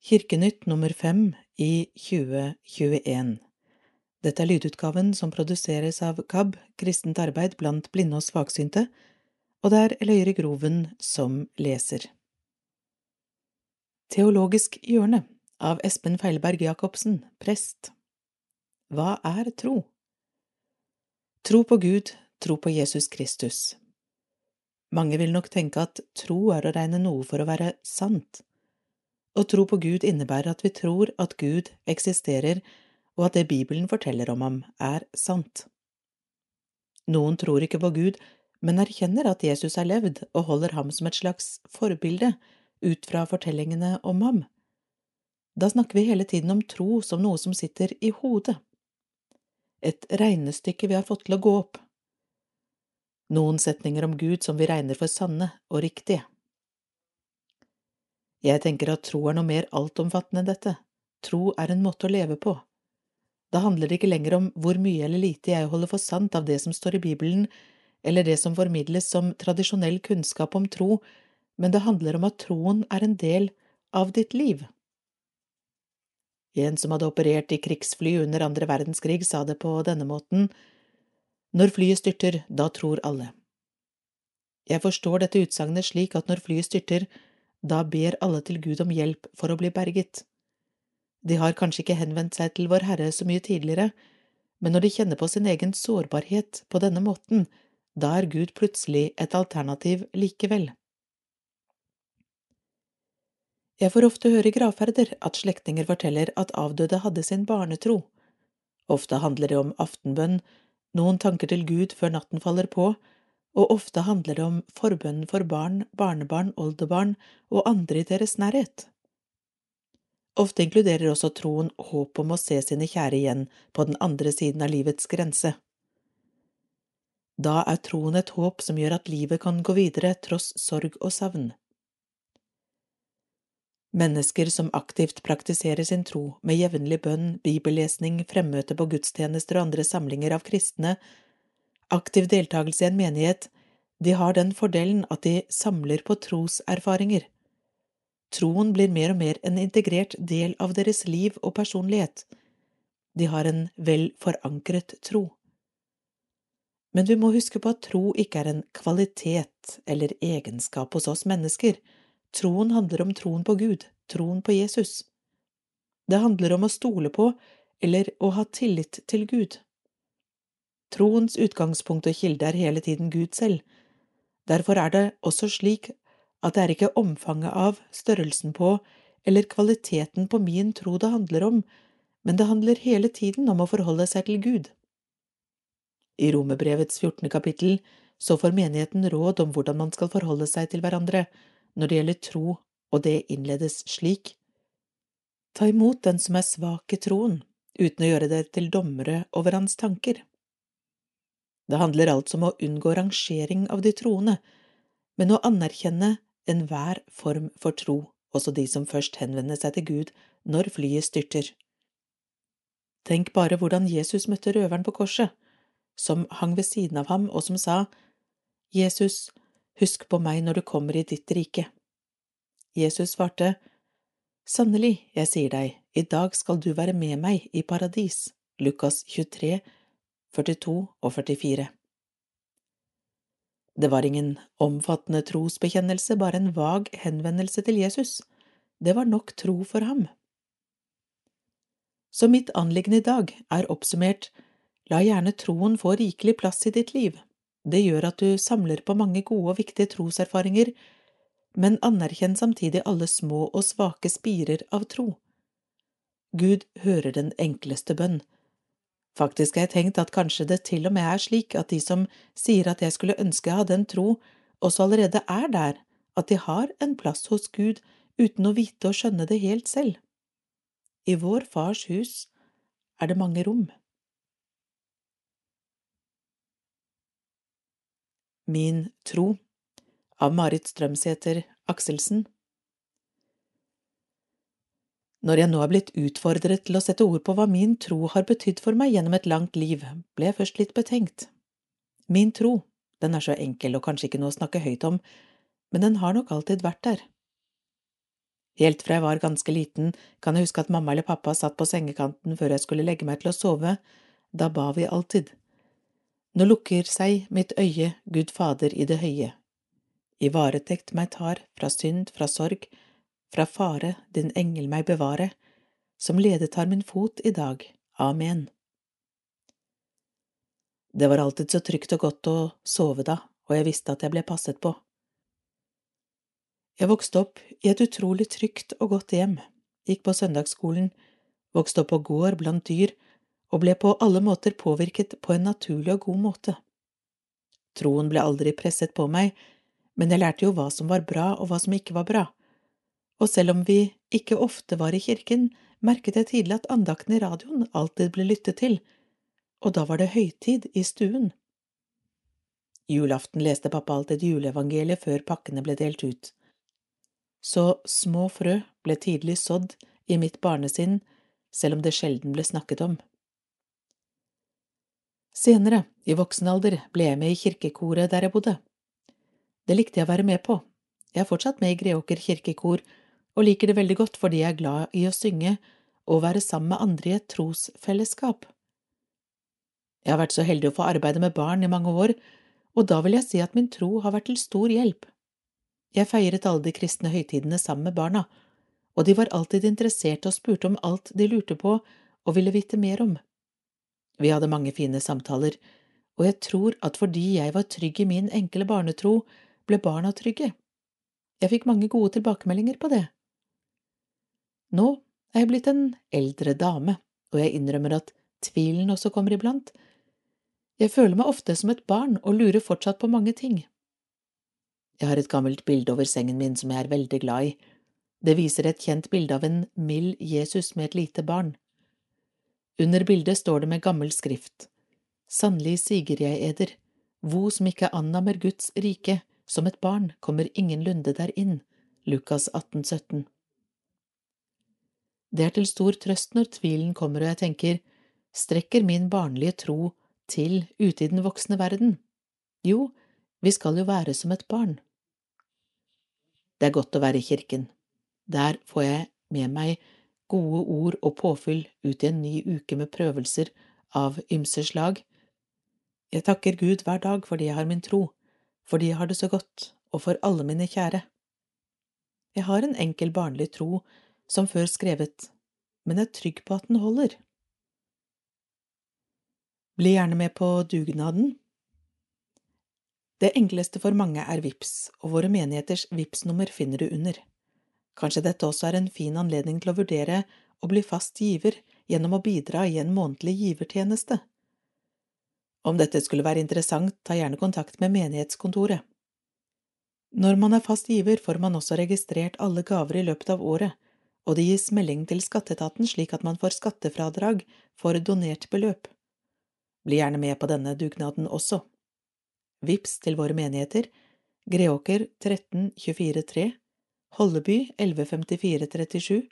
Kirkenytt nummer fem i 2021 Dette er lydutgaven som produseres av KAB, Kristent arbeid blant blinde og svaksynte, og det er Eløyre Groven som leser. Teologisk hjørne av Espen Feilberg Jacobsen, prest Hva er tro? Tro på Gud, tro på Jesus Kristus. Mange vil nok tenke at tro er å regne noe for å være sant. Å tro på Gud innebærer at vi tror at Gud eksisterer, og at det Bibelen forteller om ham, er sant. Noen tror ikke på Gud, men erkjenner at Jesus er levd, og holder ham som et slags forbilde ut fra fortellingene om ham. Da snakker vi hele tiden om tro som noe som sitter i hodet. Et regnestykke vi har fått til å gå opp. Noen setninger om Gud som vi regner for sanne og riktige. Jeg tenker at tro er noe mer altomfattende enn dette. Tro er en måte å leve på. Da handler det ikke lenger om hvor mye eller lite jeg holder for sant av det som står i Bibelen, eller det som formidles som tradisjonell kunnskap om tro, men det handler om at troen er en del av ditt liv. En som hadde operert i krigsfly under andre verdenskrig, sa det på denne måten, Når flyet styrter, da tror alle. Jeg forstår dette utsagnet slik at når flyet styrter, da ber alle til Gud om hjelp for å bli berget. De har kanskje ikke henvendt seg til Vår Herre så mye tidligere, men når de kjenner på sin egen sårbarhet på denne måten, da er Gud plutselig et alternativ likevel. Jeg får ofte høre i gravferder at slektninger forteller at avdøde hadde sin barnetro. Ofte handler det om aftenbønn, noen tanker til Gud før natten faller på, og ofte handler det om forbønnen for barn, barnebarn, oldebarn og andre i deres nærhet. Ofte inkluderer også troen håp om å se sine kjære igjen på den andre siden av livets grense. Da er troen et håp som gjør at livet kan gå videre tross sorg og savn. Mennesker som aktivt praktiserer sin tro med jevnlig bønn, bibellesning, fremmøte på gudstjenester og andre samlinger av kristne, Aktiv deltakelse i en menighet, de har den fordelen at de samler på troserfaringer. Troen blir mer og mer en integrert del av deres liv og personlighet. De har en vel forankret tro. Men vi må huske på at tro ikke er en kvalitet eller egenskap hos oss mennesker. Troen handler om troen på Gud, troen på Jesus. Det handler om å stole på eller å ha tillit til Gud. Troens utgangspunkt og kilde er hele tiden Gud selv. Derfor er det også slik at det er ikke omfanget av, størrelsen på eller kvaliteten på min tro det handler om, men det handler hele tiden om å forholde seg til Gud. I Romerbrevets fjortende kapittel så får menigheten råd om hvordan man skal forholde seg til hverandre når det gjelder tro, og det innledes slik. Ta imot den som er svak i troen, uten å gjøre det til dommere over hans tanker. Det handler altså om å unngå rangering av de troende, men å anerkjenne enhver form for tro, også de som først henvender seg til Gud når flyet styrter. Tenk bare hvordan Jesus møtte røveren på korset, som hang ved siden av ham og som sa, Jesus, husk på meg når du kommer i ditt rike. Jesus svarte, Sannelig, jeg sier deg, i dag skal du være med meg i paradis. Lukas 23, 42 og 44. Det var ingen omfattende trosbekjennelse, bare en vag henvendelse til Jesus. Det var nok tro for ham. Så mitt anliggende i dag er oppsummert, la gjerne troen få rikelig plass i ditt liv. Det gjør at du samler på mange gode og viktige troserfaringer, men anerkjenn samtidig alle små og svake spirer av tro. Gud hører den enkleste bønn, Faktisk har jeg tenkt at kanskje det til og med er slik at de som sier at jeg skulle ønske jeg hadde en tro, også allerede er der, at de har en plass hos Gud uten å vite og skjønne det helt selv. I vår Fars hus er det mange rom. Min tro av Marit Strømsæter Akselsen når jeg nå er blitt utfordret til å sette ord på hva min tro har betydd for meg gjennom et langt liv, ble jeg først litt betenkt. Min tro, den er så enkel og kanskje ikke noe å snakke høyt om, men den har nok alltid vært der. Helt fra jeg var ganske liten, kan jeg huske at mamma eller pappa satt på sengekanten før jeg skulle legge meg til å sove, da ba vi alltid. Nå lukker seg mitt øye, Gud Fader i det høye. I varetekt meg tar, fra synd, fra sorg, fra fare, din engel meg bevare, som ledet har min fot i dag. Amen. Det var alltid så trygt og godt å sove da, og jeg visste at jeg ble passet på. Jeg vokste opp i et utrolig trygt og godt hjem, gikk på søndagsskolen, vokste opp på gård blant dyr og ble på alle måter påvirket på en naturlig og god måte. Troen ble aldri presset på meg, men jeg lærte jo hva som var bra og hva som ikke var bra, og selv om vi ikke ofte var i kirken, merket jeg tidlig at andakten i radioen alltid ble lyttet til, og da var det høytid i stuen. Julaften leste pappa alltid juleevangeliet før pakkene ble delt ut så små frø ble tidlig sådd i mitt barnesinn, selv om det sjelden ble snakket om. Senere, i voksen alder, ble jeg med i kirkekoret der jeg bodde. Det likte jeg å være med på. Jeg er fortsatt med i Greåker kirkekor, og liker det veldig godt fordi jeg er glad i å synge og være sammen med andre i et trosfellesskap. Jeg har vært så heldig å få arbeide med barn i mange år, og da vil jeg si at min tro har vært til stor hjelp. Jeg feiret alle de kristne høytidene sammen med barna, og de var alltid interesserte og spurte om alt de lurte på og ville vite mer om. Vi hadde mange fine samtaler, og jeg tror at fordi jeg var trygg i min enkle barnetro, ble barna trygge. Jeg fikk mange gode tilbakemeldinger på det. Nå er jeg blitt en eldre dame, og jeg innrømmer at tvilen også kommer iblant. Jeg føler meg ofte som et barn og lurer fortsatt på mange ting. Jeg har et gammelt bilde over sengen min som jeg er veldig glad i. Det viser et kjent bilde av en mild Jesus med et lite barn. Under bildet står det med gammel skrift. Sannelig siger jeg eder, vo som ikke annammer Guds rike, som et barn kommer ingenlunde der inn. Lukas 18, 17. Det er til stor trøst når tvilen kommer og jeg tenker, strekker min barnlige tro til ute i den voksne verden? Jo, vi skal jo være som et barn. Det er godt å være i kirken. Der får jeg med meg gode ord og påfyll ut i en ny uke med prøvelser av ymse slag. Jeg takker Gud hver dag fordi jeg har min tro, fordi jeg har det så godt, og for alle mine kjære. Jeg har en enkel barnlig tro, som før skrevet, men er trygg på at den holder. Bli gjerne med på dugnaden det enkleste for mange er VIPS, og våre menigheters VIPS-nummer finner du under. Kanskje dette også er en fin anledning til å vurdere å bli fast giver gjennom å bidra i en månedlig givertjeneste. Om dette skulle være interessant, ta gjerne kontakt med menighetskontoret. Når man er fast giver, får man også registrert alle gaver i løpet av året, og det gis melding til skatteetaten slik at man får skattefradrag for donert beløp. Bli gjerne med på denne dugnaden også. Vips til våre menigheter Greåker 13243, Holleby 115437,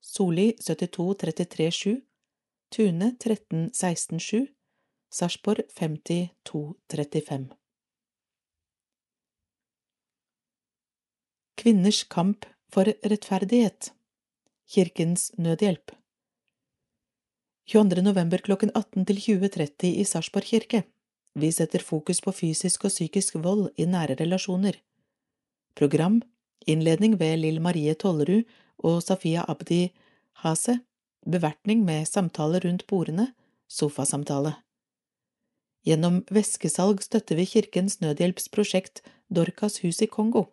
Soli 72337, Tune 13167, Sarpsborg 52 35 Kvinners kamp for rettferdighet Kirkens Nødhjelp 22. november klokken 18 til 20.30 i Sarpsborg kirke vi setter fokus på fysisk og psykisk vold i nære relasjoner. Program Innledning ved Lill Marie Tollerud og Safia Abdi Hase Bevertning med samtale rundt bordene Sofasamtale Gjennom væskesalg støtter vi Kirkens Nødhjelpsprosjekt Dorkas hus i Kongo.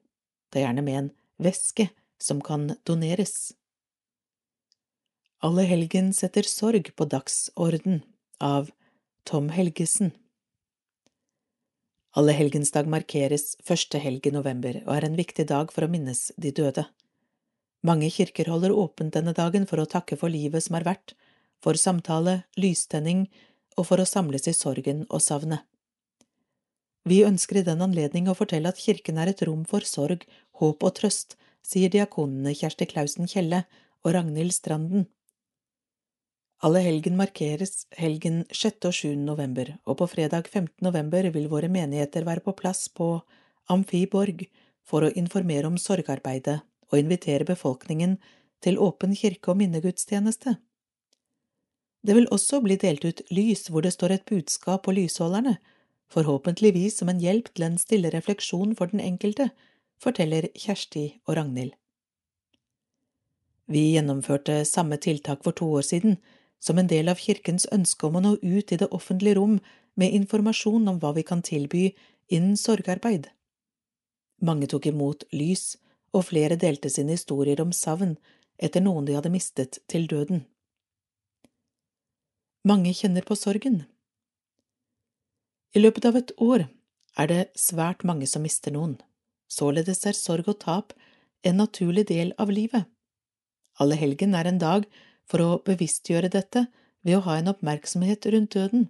Det er gjerne med en væske som kan doneres. Alle helgen setter sorg på dagsorden av Tom Helgesen. Allehelgensdag markeres første helg i november og er en viktig dag for å minnes de døde. Mange kirker holder åpent denne dagen for å takke for livet som har vært, for samtale, lystenning og for å samles i sorgen og savnet. Vi ønsker i den anledning å fortelle at kirken er et rom for sorg, håp og trøst, sier diakonene Kjersti Klausen Kjelle og Ragnhild Stranden. Alle helgen markeres helgen 6. og 7. november, og på fredag 15. november vil våre menigheter være på plass på Amfiborg for å informere om sorgarbeidet og invitere befolkningen til åpen kirke- og minnegudstjeneste. Det vil også bli delt ut lys hvor det står et budskap på lysholderne, forhåpentligvis som en hjelp til en stille refleksjon for den enkelte, forteller Kjersti og Ragnhild. Vi gjennomførte samme tiltak for to år siden, som en del av kirkens ønske om å nå ut i det offentlige rom med informasjon om hva vi kan tilby innen sorgarbeid. Mange tok imot lys, og flere delte sine historier om savn etter noen de hadde mistet til døden. Mange kjenner på sorgen. I løpet av et år er det svært mange som mister noen, således er sorg og tap en naturlig del av livet. Alle helgen er en dag for å bevisstgjøre dette ved å ha en oppmerksomhet rundt døden.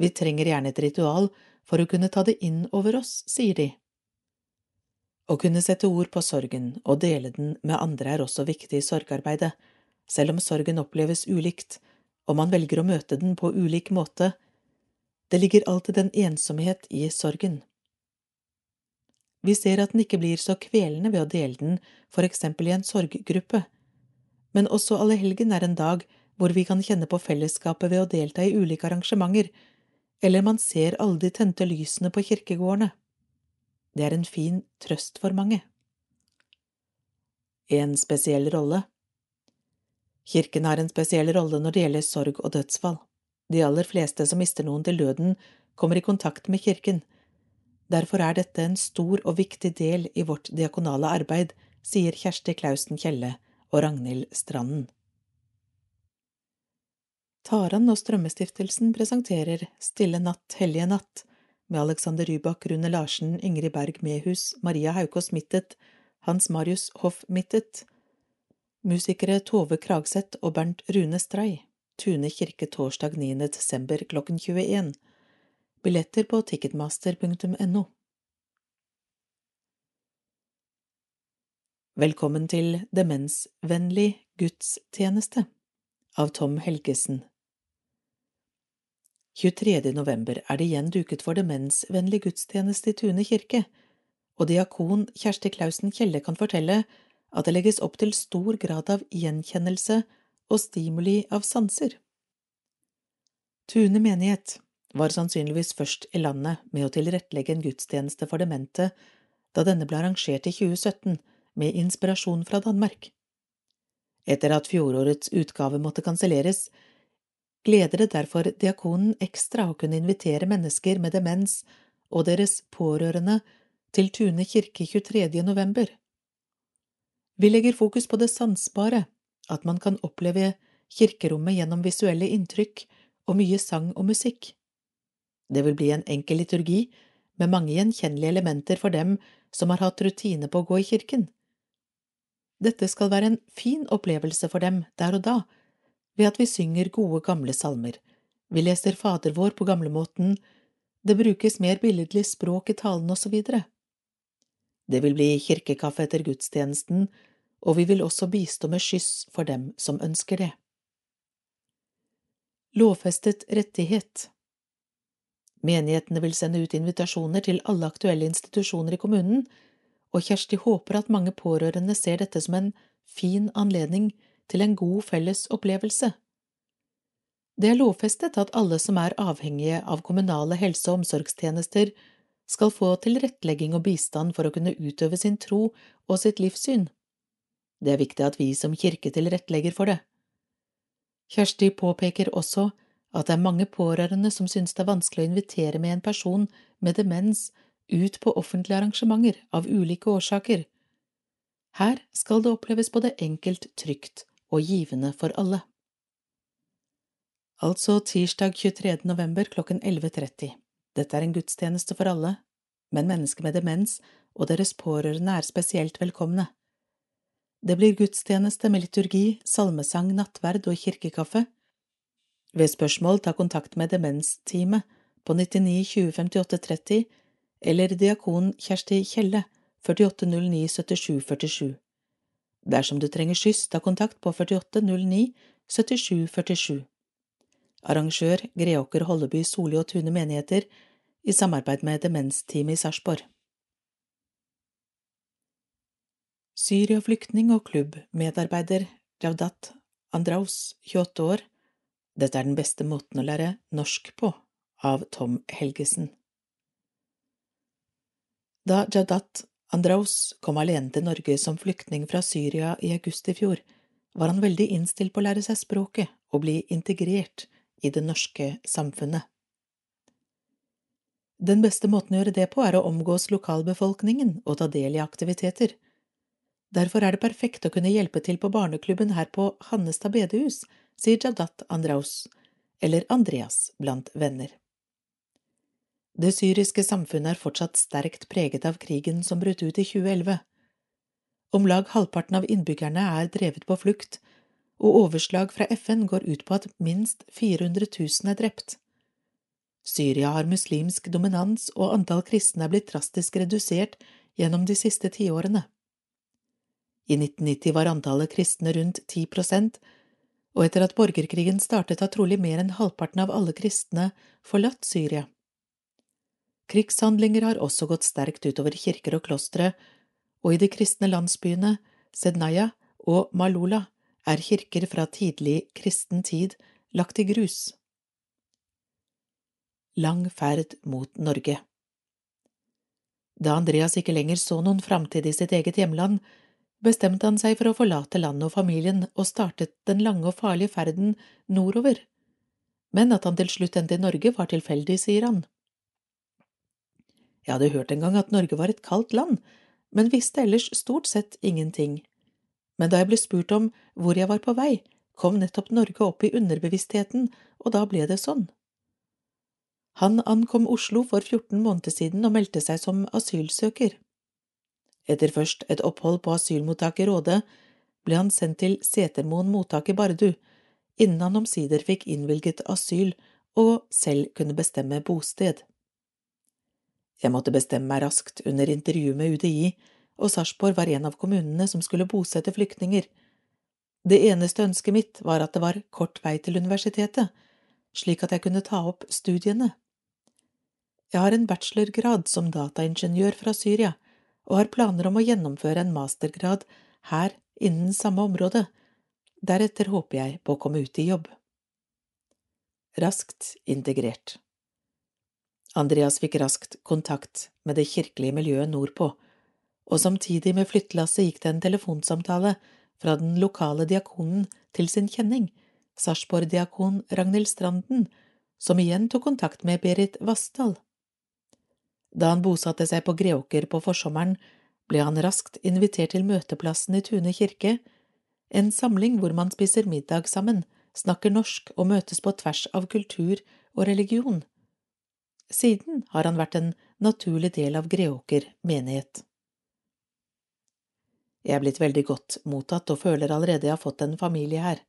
Vi trenger gjerne et ritual for å kunne ta det inn over oss, sier de. Å kunne sette ord på sorgen og dele den med andre er også viktig i sorgarbeidet, selv om sorgen oppleves ulikt og man velger å møte den på ulik måte. Det ligger alltid en ensomhet i sorgen. Vi ser at den ikke blir så kvelende ved å dele den, for eksempel i en sorggruppe, men også allehelgen er en dag hvor vi kan kjenne på fellesskapet ved å delta i ulike arrangementer, eller man ser alle de tente lysene på kirkegårdene. Det er en fin trøst for mange. En spesiell rolle Kirken har en spesiell rolle når det gjelder sorg og dødsfall. De aller fleste som mister noen til døden, kommer i kontakt med kirken. Derfor er dette en stor og viktig del i vårt diakonale arbeid, sier Kjersti Klausen Kjelle og Ragnhild Stranden. Taran og Strømmestiftelsen presenterer Stille natt, hellige natt, med Alexander Rybak, Rune Larsen, Ingrid Berg Mehus, Maria Haukås Mittet, Hans Marius Hoff Mittet, musikere Tove Kragseth og Bernt Rune Stray, Tune kirke torsdag 9. desember klokken 21, billetter på ticketmaster.no. Velkommen til Demensvennlig gudstjeneste av Tom Helgesen 23. november er det igjen duket for demensvennlig gudstjeneste i Tune kirke, og diakon Kjersti Klausen Kjelle kan fortelle at det legges opp til stor grad av gjenkjennelse og stimuli av sanser. Tune menighet var sannsynligvis først i landet med å tilrettelegge en gudstjeneste for demente da denne ble arrangert i 2017 med inspirasjon fra Danmark. Etter at fjorårets utgave måtte kanselleres, gleder det derfor diakonen ekstra å kunne invitere mennesker med demens og deres pårørende til Tune kirke 23. november. Vi legger fokus på det sansbare, at man kan oppleve kirkerommet gjennom visuelle inntrykk og mye sang og musikk. Det vil bli en enkel liturgi med mange gjenkjennelige elementer for dem som har hatt rutine på å gå i kirken. Dette skal være en fin opplevelse for dem der og da, ved at vi synger gode, gamle salmer, vi leser Fader vår på gamlemåten, det brukes mer billedlig språk i talen osv. Det vil bli kirkekaffe etter gudstjenesten, og vi vil også bistå med skyss for dem som ønsker det. Lovfestet rettighet Menighetene vil sende ut invitasjoner til alle aktuelle institusjoner i kommunen, og Kjersti håper at mange pårørende ser dette som en fin anledning til en god felles opplevelse. Det er lovfestet at alle som er avhengige av kommunale helse- og omsorgstjenester, skal få tilrettelegging og bistand for å kunne utøve sin tro og sitt livssyn. Det er viktig at vi som kirke tilrettelegger for det. Kjersti påpeker også at det er mange pårørende som synes det er vanskelig å invitere med en person med demens ut på offentlige arrangementer av ulike årsaker. Her skal det oppleves både enkelt, trygt og givende for alle. Altså tirsdag 23. november klokken 11.30. Dette er en gudstjeneste for alle, men mennesker med demens og deres pårørende er spesielt velkomne. Det blir gudstjeneste med liturgi, salmesang, nattverd og kirkekaffe. Ved spørsmål ta kontakt med Demensteamet på 99 20 58 30 eller diakon Kjersti Kjelle 4809 77 47. Dersom du trenger skyss, ta kontakt på 4809 7747. Arrangør Greåker Holleby Soli og Tune menigheter i samarbeid med Demensteamet i Sarpsborg. Syria-flyktning og klubbmedarbeider Javdat Andraus, 28 år. Dette er den beste måten å lære norsk på, av Tom Helgesen. Da Jadat Andraus kom alene til Norge som flyktning fra Syria i august i fjor, var han veldig innstilt på å lære seg språket og bli integrert i det norske samfunnet. Den beste måten å gjøre det på er å omgås lokalbefolkningen og ta del i aktiviteter. Derfor er det perfekt å kunne hjelpe til på barneklubben her på Hannestad bedehus, sier Jadat Andraus, eller Andreas blant venner. Det syriske samfunnet er fortsatt sterkt preget av krigen som brøt ut i 2011. Om lag halvparten av innbyggerne er drevet på flukt, og overslag fra FN går ut på at minst 400 000 er drept. Syria har muslimsk dominans, og antall kristne er blitt drastisk redusert gjennom de siste tiårene. I 1990 var antallet kristne rundt 10 prosent, og etter at borgerkrigen startet, har trolig mer enn halvparten av alle kristne forlatt Syria. Krigshandlinger har også gått sterkt utover kirker og klostre, og i de kristne landsbyene Sednaya og Malula er kirker fra tidlig kristen tid lagt i grus. Lang ferd mot Norge Da Andreas ikke lenger så noen framtid i sitt eget hjemland, bestemte han seg for å forlate landet og familien og startet den lange og farlige ferden nordover. Men at han til slutt endte i Norge, var tilfeldig, sier han. Jeg hadde hørt en gang at Norge var et kaldt land, men visste ellers stort sett ingenting. Men da jeg ble spurt om hvor jeg var på vei, kom nettopp Norge opp i underbevisstheten, og da ble det sånn. Han ankom Oslo for 14 måneder siden og meldte seg som asylsøker. Etter først et opphold på asylmottaket Råde ble han sendt til Setermoen mottak i Bardu, innen han omsider fikk innvilget asyl og selv kunne bestemme bosted. Jeg måtte bestemme meg raskt under intervjuet med UDI, og Sarpsborg var en av kommunene som skulle bosette flyktninger. Det eneste ønsket mitt var at det var kort vei til universitetet, slik at jeg kunne ta opp studiene. Jeg har en bachelorgrad som dataingeniør fra Syria, og har planer om å gjennomføre en mastergrad her innen samme område. Deretter håper jeg på å komme ut i jobb. Raskt integrert. Andreas fikk raskt kontakt med det kirkelige miljøet nordpå, og samtidig med flyttelasset gikk det en telefonsamtale fra den lokale diakonen til sin kjenning, Sarpsborg-diakon Ragnhild Stranden, som igjen tok kontakt med Berit Vassdal. Da han bosatte seg på Greåker på forsommeren, ble han raskt invitert til møteplassen i Tune kirke, en samling hvor man spiser middag sammen, snakker norsk og møtes på tvers av kultur og religion. Siden har han vært en naturlig del av Greåker menighet. Jeg er blitt veldig godt mottatt og føler allerede jeg har fått en familie her.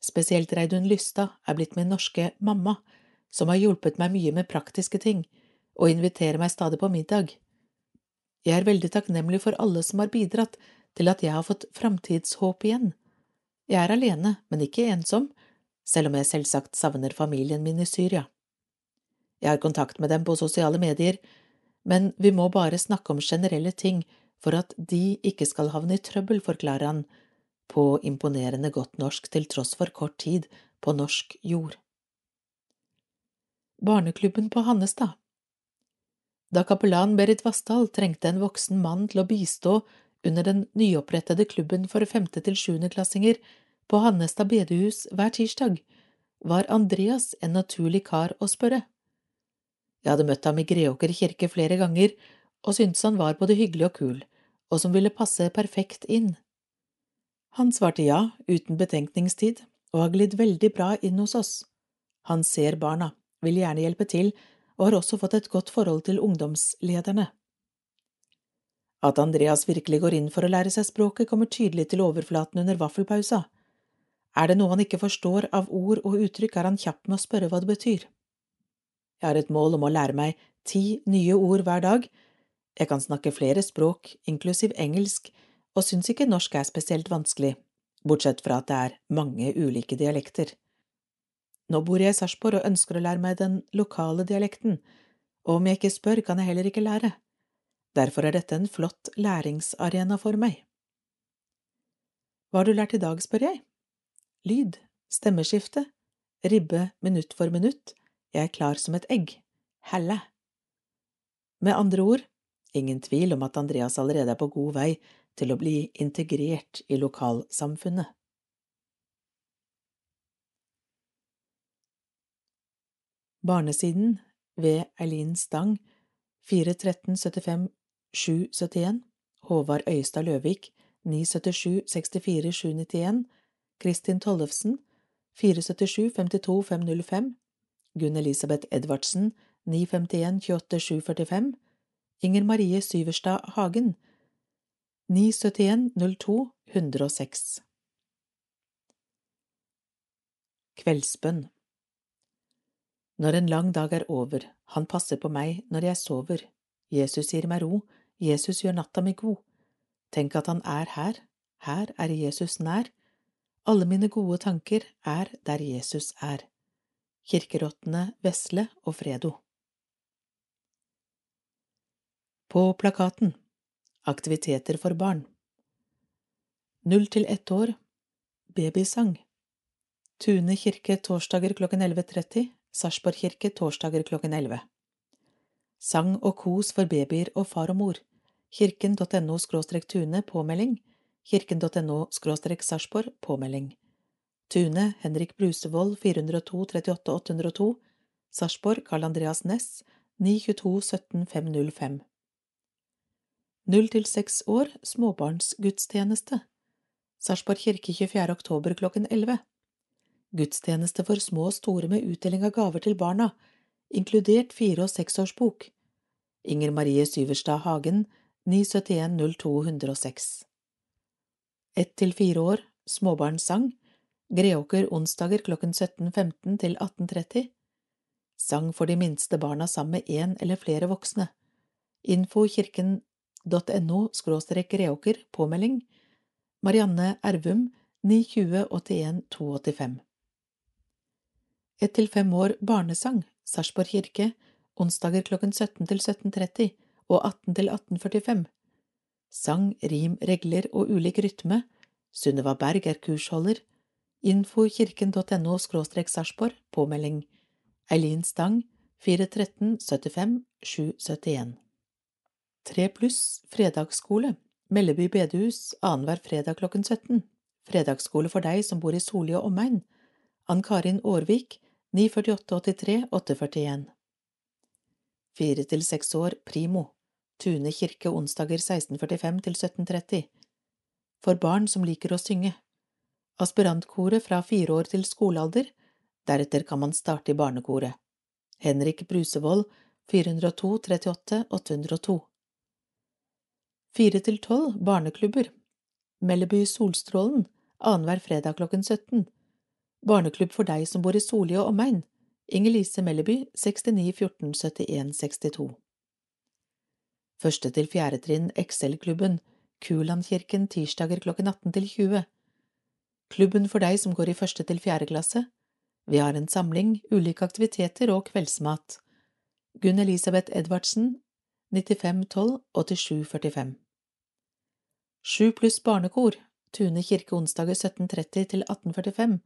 Spesielt Reidun Lystad er blitt min norske mamma, som har hjulpet meg mye med praktiske ting, og inviterer meg stadig på middag. Jeg er veldig takknemlig for alle som har bidratt til at jeg har fått framtidshåp igjen. Jeg er alene, men ikke ensom, selv om jeg selvsagt savner familien min i Syria. Jeg har kontakt med dem på sosiale medier, men vi må bare snakke om generelle ting for at de ikke skal havne i trøbbel, forklarer han, på imponerende godt norsk til tross for kort tid på norsk jord. Barneklubben på Hannestad Da kapellan Berit Vassdal trengte en voksen mann til å bistå under den nyopprettede klubben for femte- til sjuendeklassinger på Hannestad bedehus hver tirsdag, var Andreas en naturlig kar å spørre. Jeg hadde møtt ham i Greåker kirke flere ganger og syntes han var både hyggelig og kul, og som ville passe perfekt inn. Han svarte ja, uten betenkningstid, og har glidd veldig bra inn hos oss. Han ser barna, vil gjerne hjelpe til, og har også fått et godt forhold til ungdomslederne. At Andreas virkelig går inn for å lære seg språket, kommer tydelig til overflaten under vaffelpausa. Er det noe han ikke forstår av ord og uttrykk, er han kjapp med å spørre hva det betyr. Jeg har et mål om å lære meg ti nye ord hver dag. Jeg kan snakke flere språk, inklusiv engelsk, og syns ikke norsk er spesielt vanskelig, bortsett fra at det er mange ulike dialekter. Nå bor jeg i Sarpsborg og ønsker å lære meg den lokale dialekten, og om jeg ikke spør, kan jeg heller ikke lære. Derfor er dette en flott læringsarena for meg. Hva har du lært i dag, spør jeg. Lyd, stemmeskifte, ribbe minutt for minutt, jeg er klar som et egg, helle. Med andre ord, ingen tvil om at Andreas allerede er på god vei til å bli integrert i lokalsamfunnet. Barnesiden ved Eileen Stang 413 75 771 Håvard Øyestad Løvik 977 64 791 Kristin Tollefsen 477 52 505 Gunn Elisabeth Edvardsen 951 28 745 Inger Marie Syverstad Hagen 971 02 106 Kveldsbønn. Når en lang dag er over, han passer på meg når jeg sover, Jesus gir meg ro, Jesus gjør natta mi god. Tenk at han er her, her er Jesus nær, alle mine gode tanker er der Jesus er. Kirkerottene Vesle og Fredo. På plakaten Aktiviteter for barn. Null til ett år Babysang. Tune kirke torsdager klokken 11.30 Sarpsborg kirke torsdager klokken 11 Sang og kos for babyer og far og mor. Kirken.no tune påmelding. Kirken.no sarpsborg påmelding Tune Henrik Brusevold 402 38 802 Sarpsborg Karl Andreas Næss 922 17 505 Null til seks år småbarnsgudstjeneste. Sarpsborg kirke 24. oktober klokken 11 Gudstjeneste for små og store med utdeling av gaver til barna, inkludert fire- og seksårsbok. Inger Marie Syverstad Hagen 971 02 106 ett til fire år, småbarnssang, Greåker onsdager klokken 17.15 til 18.30, sang for de minste barna sammen med én eller flere voksne, info kirken.no skråstrek Greåker, påmelding, Marianne Ervum 920 81 285 Ett til fem år barnesang, Sarpsborg kirke, onsdager klokken 17 til 17.30 og 18 til 18.45 sang, rim, regler og ulik rytme, Sunniva Berg er kursholder, info kirken.no skråstrek Sarpsborg, påmelding, Eileen Stang, 413 75 771. 3 pluss fredagsskole, Melleby bedehus, annenhver fredag klokken 17. Fredagsskole for deg som bor i Soli og omegn. Ann Karin Aarvik, 94883 841. Fire til seks år, primo. Tune kirke onsdager 1645 til 1730. For barn som liker å synge. Aspirantkoret fra fire år til skolealder, deretter kan man starte i barnekoret. Henrik Brusevold 402 38 802 Fire til tolv barneklubber. Melleby Solstrålen annenhver fredag klokken 17 Barneklubb for deg som bor i Soli og omegn. Inger-Lise Melleby 69 14 71 62 Første til fjerde trinn Excel-klubben, Kulandkirken tirsdager klokken 18 til 20. Klubben for deg som går i første til fjerde klasse. Vi har en samling, ulike aktiviteter og kveldsmat. Gunn Elisabeth Edvardsen, 9512 8745. Sju pluss barnekor, Tune kirke onsdager 1730 til 1845,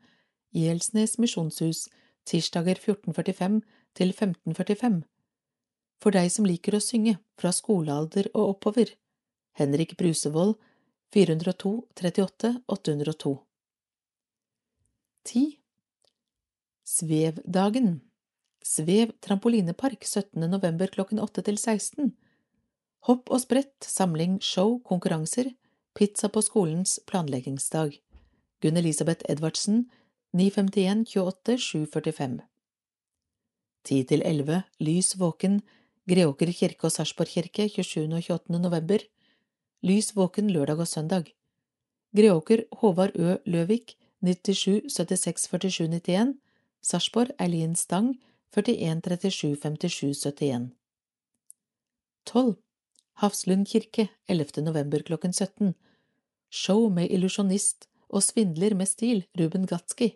Gjelsnes misjonshus, tirsdager 1445 til 1545 for deg som liker å synge, fra skolealder og oppover. Henrik Brusevold, 402 38 802 10. Svevdagen Svev trampolinepark 17. november klokken 8 til 16 Hopp og sprett, samling, show, konkurranser, pizza på skolens planleggingsdag Gunn Elisabeth Edvardsen 951 28 745 10 til 11 Lys våken Greåker kirke og Sarpsborg kirke 27. og 28. november Lys våken lørdag og søndag Greåker Håvard Ø. Løvik 97 76 47 91 Sarpsborg Eileen Stang 41 37 57 71 12. Hafslund kirke 11. november klokken 17 Show med illusjonist og svindler med stil Ruben Gatski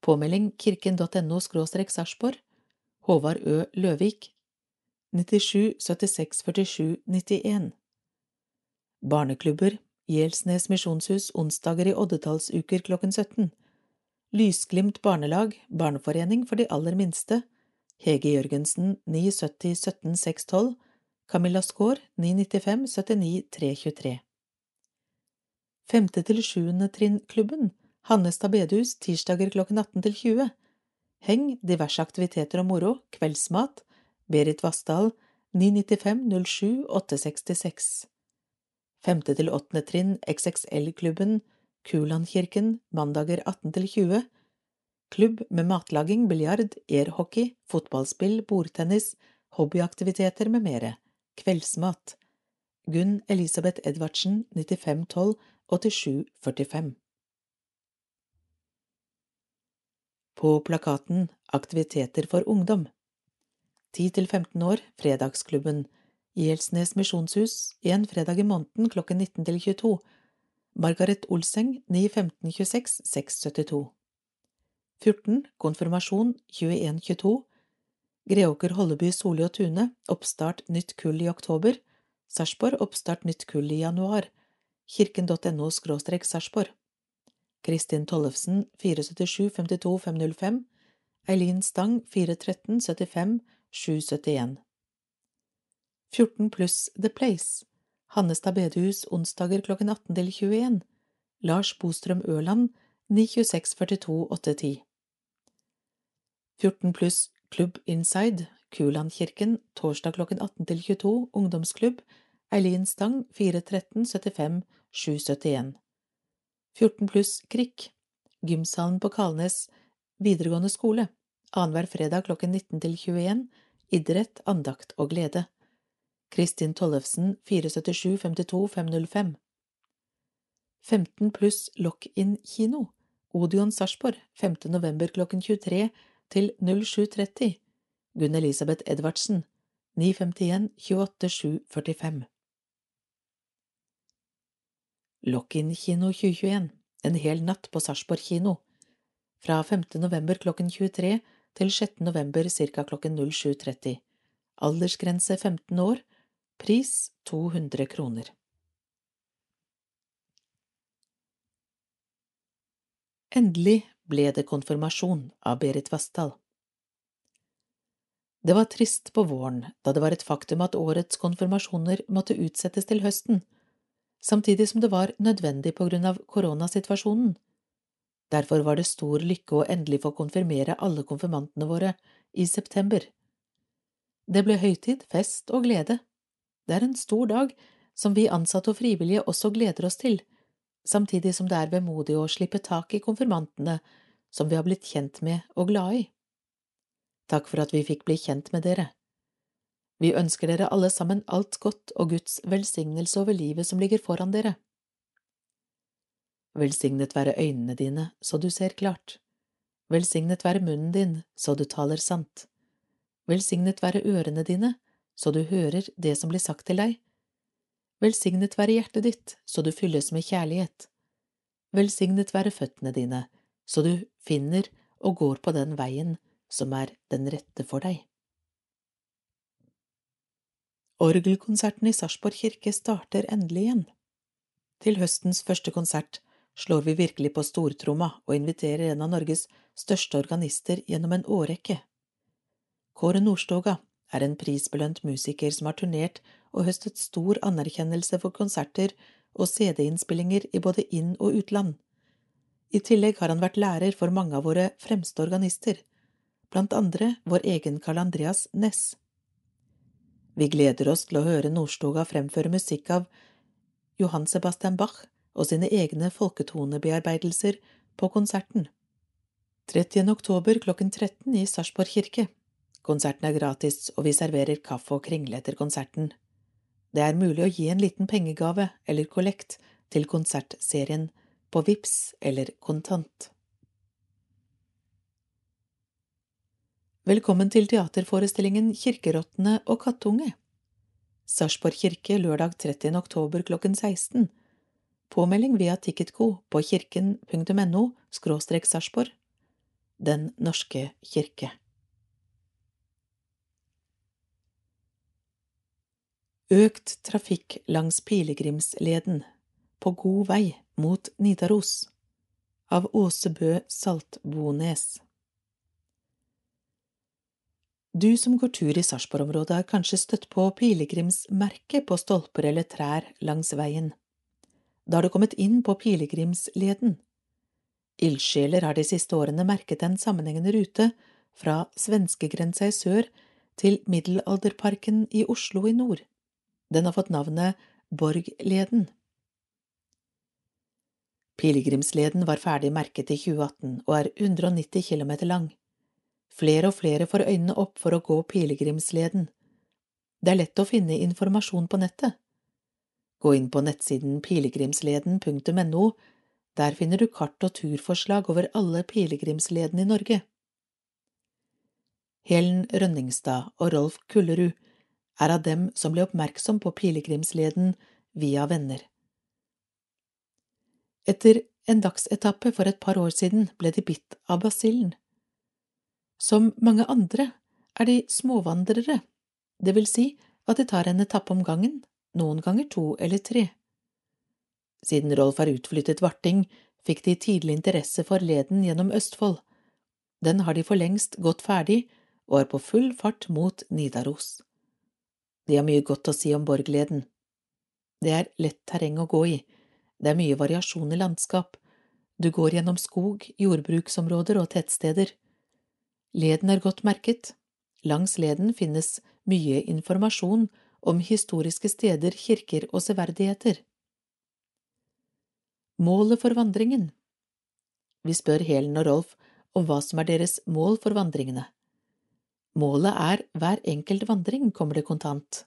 Påmelding kirken.no skråstrek Sarpsborg Håvard Ø. Løvik 97 76 47 91 Barneklubber Gjelsnes misjonshus onsdager i oddetallsuker klokken 17. Lysglimt barnelag, barneforening for de aller minste, Hege Jørgensen 970 17 612, Camilla Skaar 995 79 323. Femte til sjuende trinn-klubben, Hannestad bedehus, tirsdager klokken 18 til 20. Heng, diverse aktiviteter og moro, kveldsmat, Berit Vassdal 995 07 866. Femte til åttende trinn, XXL-klubben, Kulandkirken, mandager 18 til 20. Klubb med matlaging, biljard, airhockey, fotballspill, bordtennis, hobbyaktiviteter med mere. Kveldsmat. Gunn Elisabeth Edvardsen, 9512 8745. På plakaten Aktiviteter for ungdom 10 til 15 år, Fredagsklubben, Gjelsnes misjonshus, en fredag i måneden klokken 19 til 22. Margaret Olseng, 91526 672. 14. Konfirmasjon 2122. Greåker Holleby Soli og Tune, oppstart nytt kull i oktober. Sarpsborg, oppstart nytt kull i januar. Kirken.no skråstrek Sarpsborg. Kristin Tollefsen, 477 52 505. Eileen Stang, 413 75 771. 14 pluss The Place. Hannestad bedehus onsdager klokken 18 til 21. Lars Bostrøm Ørland, 926 42 810. 14 pluss Klubb Inside, Kulandkirken, torsdag klokken 18 til 22, ungdomsklubb, Eileen Stang, 413 75 771. 14 pluss Krikk, gymsalen på Kalnes videregående skole, annenhver fredag klokken 19 til 21, idrett, andakt og glede. Kristin Tollefsen, 477 52 505. 15 pluss Lock-in kino, Odion Sarpsborg, 5. november klokken 23 til 07.30. Gunn Elisabeth Edvardsen, 951 28 745. Lock-in kino 2021, en hel natt på Sarpsborg kino. Fra 5. november klokken 23 til 6. november ca. klokken 07.30. Aldersgrense 15 år. Pris 200 kroner. Endelig ble det konfirmasjon av Berit Vassdal. Det var trist på våren, da det var et faktum at årets konfirmasjoner måtte utsettes til høsten, samtidig som det var nødvendig på grunn av koronasituasjonen. Derfor var det stor lykke å endelig få konfirmere alle konfirmantene våre i september. Det ble høytid, fest og glede. Det er en stor dag som vi ansatte og frivillige også gleder oss til, samtidig som det er vemodig å slippe tak i konfirmantene som vi har blitt kjent med og glad i. Takk for at vi fikk bli kjent med dere. Vi ønsker dere alle sammen alt godt og Guds velsignelse over livet som ligger foran dere. Velsignet være øynene dine så du ser klart. Velsignet være munnen din så du taler sant. Velsignet være ørene dine så du hører det som blir sagt til deg. Velsignet være hjertet ditt så du fylles med kjærlighet. Velsignet være føttene dine så du finner og går på den veien som er den rette for deg. Orgelkonserten i Sarpsborg kirke starter endelig igjen. Til høstens første konsert slår vi virkelig på stortromma og inviterer en av Norges største organister gjennom en årrekke. Kåre Nordstoga er en prisbelønt musiker som har turnert og høstet stor anerkjennelse for konserter og CD-innspillinger i både inn- og utland. I tillegg har han vært lærer for mange av våre fremste organister, blant andre vår egen Karl Andreas Næss. Vi gleder oss til å høre Nordstoga fremføre musikk av Johan Sebastian Bach og sine egne folketonebearbeidelser på konserten. 30. oktober klokken 13 i Sarpsborg kirke. Konserten er gratis, og vi serverer kaffe og kringle etter konserten. Det er mulig å gi en liten pengegave eller kollekt til konsertserien på VIPS eller kontant. Velkommen til teaterforestillingen Kirkerottene og kattunge. Sarpsborg kirke lørdag 30. oktober klokken 16. Påmelding via Ticketco på kirken.no Sarpsborg. Den norske kirke. Økt trafikk langs pilegrimsleden På god vei mot Nidaros av Åsebø Saltbones Du som går tur i Sarpsborg-området har kanskje støtt på pilegrimsmerket på stolper eller trær langs veien. Da har du kommet inn på pilegrimsleden. Ildsjeler har de siste årene merket en sammenhengende rute fra svenskegrensa i sør til Middelalderparken i Oslo i nord. Den har fått navnet Borgleden. Pilegrimsleden var ferdig merket i 2018 og er 190 km lang. Flere og flere får øynene opp for å gå pilegrimsleden. Det er lett å finne informasjon på nettet. Gå inn på nettsiden pilegrimsleden.no, der finner du kart og turforslag over alle pilegrimsledene i Norge. Helen Rønningstad og Rolf Kullerud er av dem som ble oppmerksom på pilegrimsleden via venner. Etter en dagsetappe for et par år siden ble de bitt av basillen. Som mange andre er de småvandrere, det vil si at de tar en etappe om gangen, noen ganger to eller tre. Siden Rolf har utflyttet varting, fikk de tidlig interesse for leden gjennom Østfold. Den har de for lengst gått ferdig og er på full fart mot Nidaros. De har mye godt å si om Borgleden. Det er lett terreng å gå i, det er mye variasjon i landskap, du går gjennom skog, jordbruksområder og tettsteder. Leden er godt merket. Langs leden finnes mye informasjon om historiske steder, kirker og severdigheter. Målet for vandringen Vi spør Helen og Rolf om hva som er deres mål for vandringene. Målet er hver enkelt vandring, kommer det kontant.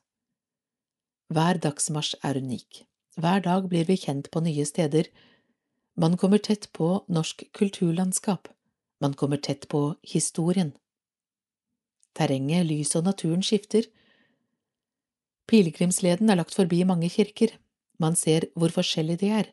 Hver dagsmarsj er unik. Hver dag blir vi kjent på nye steder. Man kommer tett på norsk kulturlandskap. Man kommer tett på historien. Terrenget, lyset og naturen skifter. Pilegrimsleden er lagt forbi mange kirker. Man ser hvor forskjellige de er.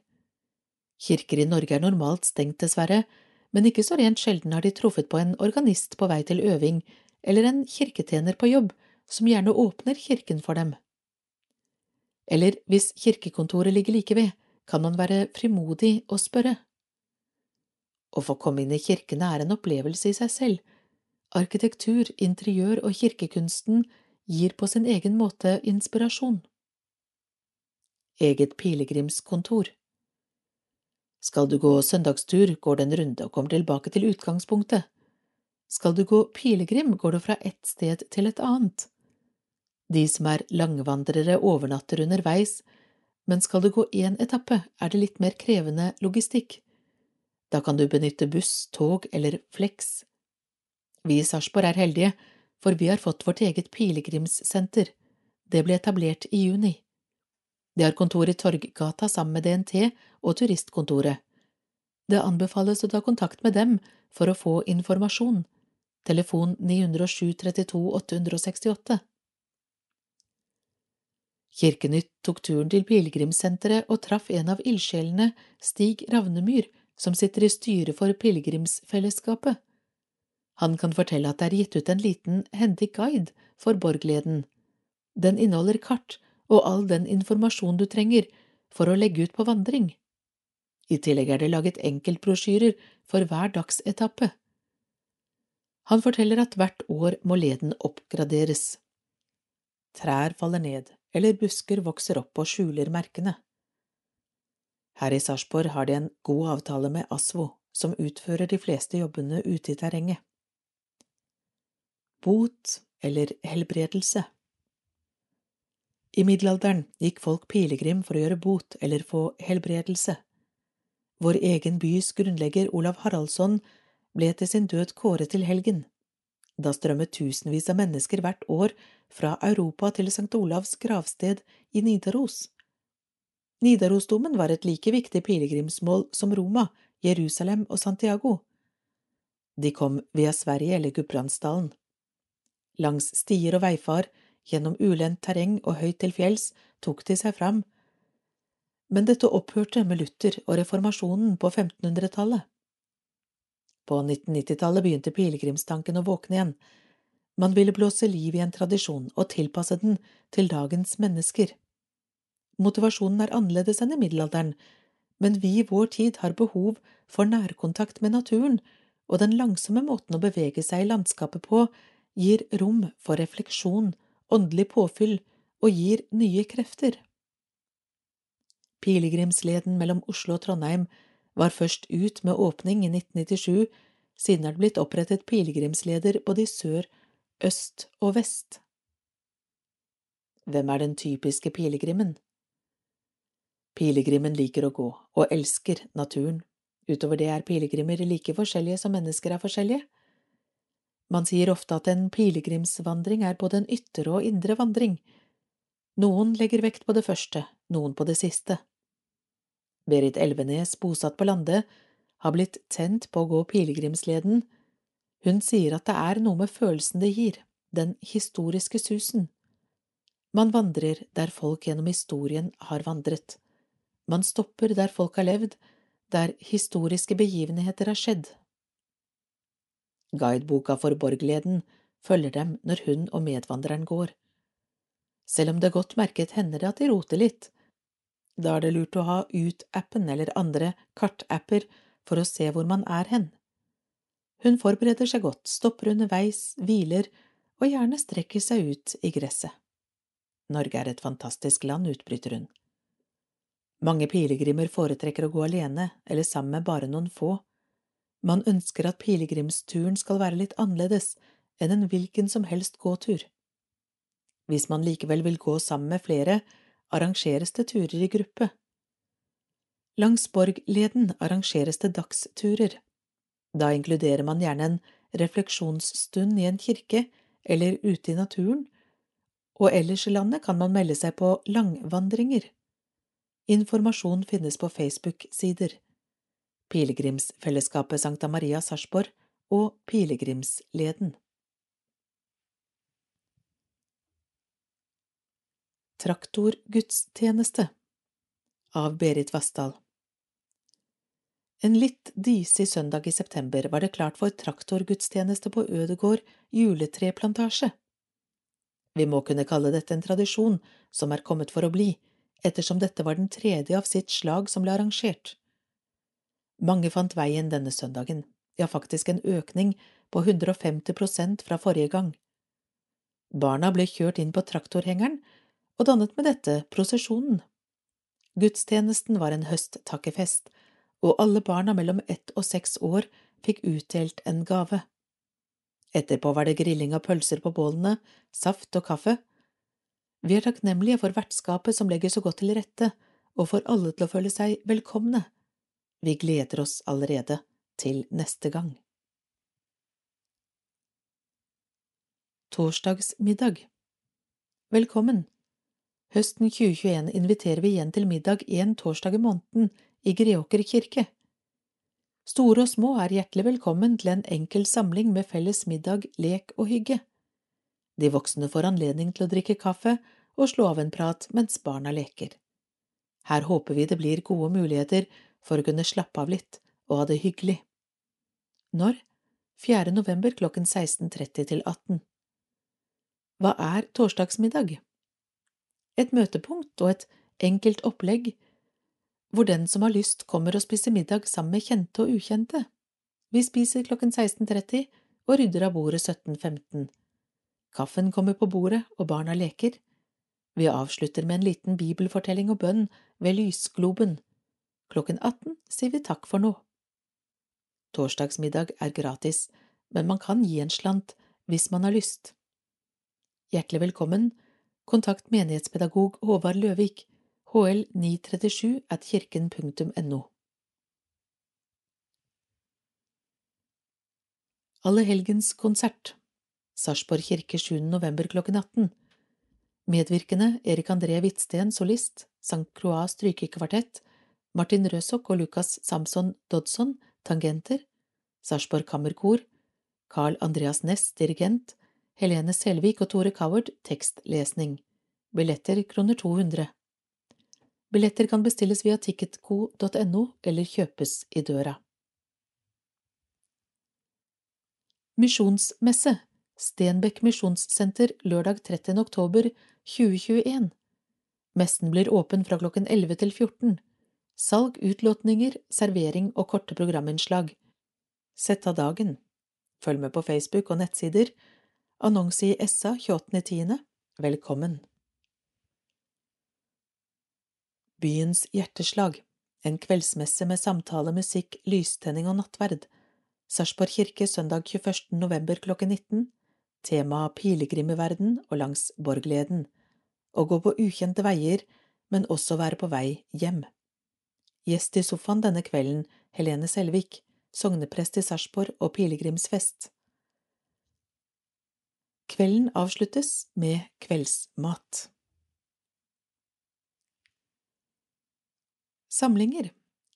Kirker i Norge er normalt stengt, dessverre, men ikke så rent sjelden har de truffet på en organist på vei til øving eller en kirketjener på jobb som gjerne åpner kirken for dem. Eller hvis kirkekontoret ligger like ved, kan man være frimodig og spørre. Å få komme inn i kirkene er en opplevelse i seg selv. Arkitektur, interiør og kirkekunsten gir på sin egen måte inspirasjon. Eget pilegrimskontor Skal du gå søndagstur, går det en runde og kommer tilbake til utgangspunktet. Skal du gå pilegrim, går du fra ett sted til et annet. De som er langvandrere, overnatter underveis, men skal du gå én etappe, er det litt mer krevende logistikk. Da kan du benytte buss, tog eller Flex. Vi i Sarpsborg er heldige, for vi har fått vårt eget pilegrimssenter. Det ble etablert i juni. Det har kontor i Torggata sammen med DNT og turistkontoret. Det anbefales å ta kontakt med dem for å få informasjon telefon 907 32 868. Kirkenytt tok turen til pilegrimssenteret og traff en av ildsjelene, Stig Ravnemyr, som sitter i styret for pilegrimsfellesskapet. Han kan fortelle at det er gitt ut en liten hendig guide for Borgleden. Den inneholder kart og all den informasjon du trenger for å legge ut på vandring. I tillegg er det laget enkeltbrosjyrer for hver dagsetappe. Han forteller at hvert år må leden oppgraderes. Trær faller ned, eller busker vokser opp og skjuler merkene. Her i Sarpsborg har de en god avtale med Asvo, som utfører de fleste jobbene ute i terrenget. Bot eller helbredelse I middelalderen gikk folk pilegrim for å gjøre bot eller få helbredelse. Vår egen bys grunnlegger Olav Haraldsson ble etter sin død kåret til helgen. Da strømmet tusenvis av mennesker hvert år fra Europa til St. Olavs gravsted i Nidaros. Nidarosdomen var et like viktig pilegrimsmål som Roma, Jerusalem og Santiago. De kom via Sverige eller Gudbrandsdalen. Langs stier og veifar, gjennom ulendt terreng og høyt til fjells, tok de seg fram. Men dette opphørte med Luther og reformasjonen på 1500-tallet. På 1990-tallet begynte pilegrimstanken å våkne igjen. Man ville blåse liv i en tradisjon og tilpasse den til dagens mennesker. Motivasjonen er annerledes enn i middelalderen, men vi i vår tid har behov for nærkontakt med naturen, og den langsomme måten å bevege seg i landskapet på gir rom for refleksjon, åndelig påfyll og gir nye krefter. Pilegrimsleden mellom Oslo og Trondheim var først ut med åpning i 1997, siden er det blitt opprettet pilegrimsleder både i sør, øst og vest. Hvem er den typiske pilegrimen? Pilegrimen liker å gå, og elsker naturen. Utover det er pilegrimer like forskjellige som mennesker er forskjellige. Man sier ofte at en pilegrimsvandring er både en ytre og indre vandring. Noen legger vekt på det første, noen på det siste. Berit Elvenes, bosatt på Lande, har blitt tent på å gå pilegrimsleden. Hun sier at det er noe med følelsen det gir, den historiske susen. Man vandrer der folk gjennom historien har vandret. Man stopper der folk har levd, der historiske begivenheter har skjedd. Guideboka for Borgleden følger dem når hun og medvandreren går. Selv om det godt merket hender at de roter litt. Da er det lurt å ha Ut-appen eller andre kartapper for å se hvor man er hen. Hun forbereder seg godt, stopper underveis, hviler og gjerne strekker seg ut i gresset. Norge er et fantastisk land, utbryter hun. Mange pilegrimer foretrekker å gå alene eller sammen med bare noen få. Man ønsker at pilegrimsturen skal være litt annerledes enn en hvilken som helst gåtur. Hvis man likevel vil gå sammen med flere, arrangeres det turer i gruppe. Langs Borgleden arrangeres det dagsturer. Da inkluderer man gjerne en refleksjonsstund i en kirke eller ute i naturen, og ellers i landet kan man melde seg på langvandringer. Informasjon finnes på Facebook-sider Pilegrimsfellesskapet Sankta Maria Sarpsborg og Pilegrimsleden. Traktorgudstjeneste av Berit Vassdal En litt disig søndag i september var det klart for traktorgudstjeneste på Ødegård juletreplantasje. Vi må kunne kalle dette en tradisjon som er kommet for å bli, ettersom dette var den tredje av sitt slag som ble arrangert. Mange fant veien denne søndagen, ja, faktisk en økning på 150 prosent fra forrige gang. Barna ble kjørt inn på traktorhengeren og dannet med dette prosesjonen. Gudstjenesten var en høsttakkefest, og alle barna mellom ett og seks år fikk utdelt en gave. Etterpå var det grilling av pølser på bålene, saft og kaffe, vi er takknemlige for vertskapet som legger så godt til rette, og for alle til å føle seg velkomne. Vi gleder oss allerede til neste gang. Torsdagsmiddag Velkommen! Høsten 2021 inviterer vi igjen til middag en torsdag i måneden i Greåker kirke. Store og små er hjertelig velkommen til en enkel samling med felles middag, lek og hygge. De voksne får anledning til å drikke kaffe og slå av en prat mens barna leker. Her håper vi det blir gode muligheter for å kunne slappe av litt og ha det hyggelig. Når? 4. november klokken 16.30 til 18. Hva er torsdagsmiddag? Et møtepunkt og et enkelt opplegg hvor den som har lyst, kommer og spiser middag sammen med kjente og ukjente. Vi spiser klokken 16.30 og rydder av bordet 17.15. Kaffen kommer på bordet, og barna leker. Vi avslutter med en liten bibelfortelling og bønn ved lysgloben. Klokken 18 sier vi takk for nå. Torsdagsmiddag er gratis, men man kan gi en slant hvis man har lyst. Hjertelig velkommen. Kontakt menighetspedagog Håvard Løvik, hl 937 at kirken.no. Allehelgenskonsert Sarpsborg kirke 7. november klokken 18 Medvirkende Erik André Hvitsten, solist, St. Croix strykekvartett, Martin Røsok og Lukas Samson Dodson, tangenter, Sarpsborg Kammerkor, Carl Andreas Næss, dirigent, Helene Selvik og Tore Coward, tekstlesning. Billetter kroner 200. Billetter kan bestilles via ticketco.no eller kjøpes i døra. Misjonsmesse Stenbekk misjonssenter lørdag 30. oktober 2021 Messen blir åpen fra klokken 11 til 14. Salg, utlåtninger, servering og korte programinnslag. Sett av dagen. Følg med på Facebook og nettsider. Annonse i SA 28.10. Velkommen. Byens hjerteslag. En kveldsmesse med samtale, musikk, lystenning og nattverd. Sarpsborg kirke søndag 21. november klokken 19. Tema pilegrimeverden og langs Borgleden. Å gå på ukjente veier, men også være på vei hjem. Gjest i sofaen denne kvelden, Helene Selvik, sogneprest i Sarpsborg og pilegrimsfest. Kvelden avsluttes med kveldsmat. Samlinger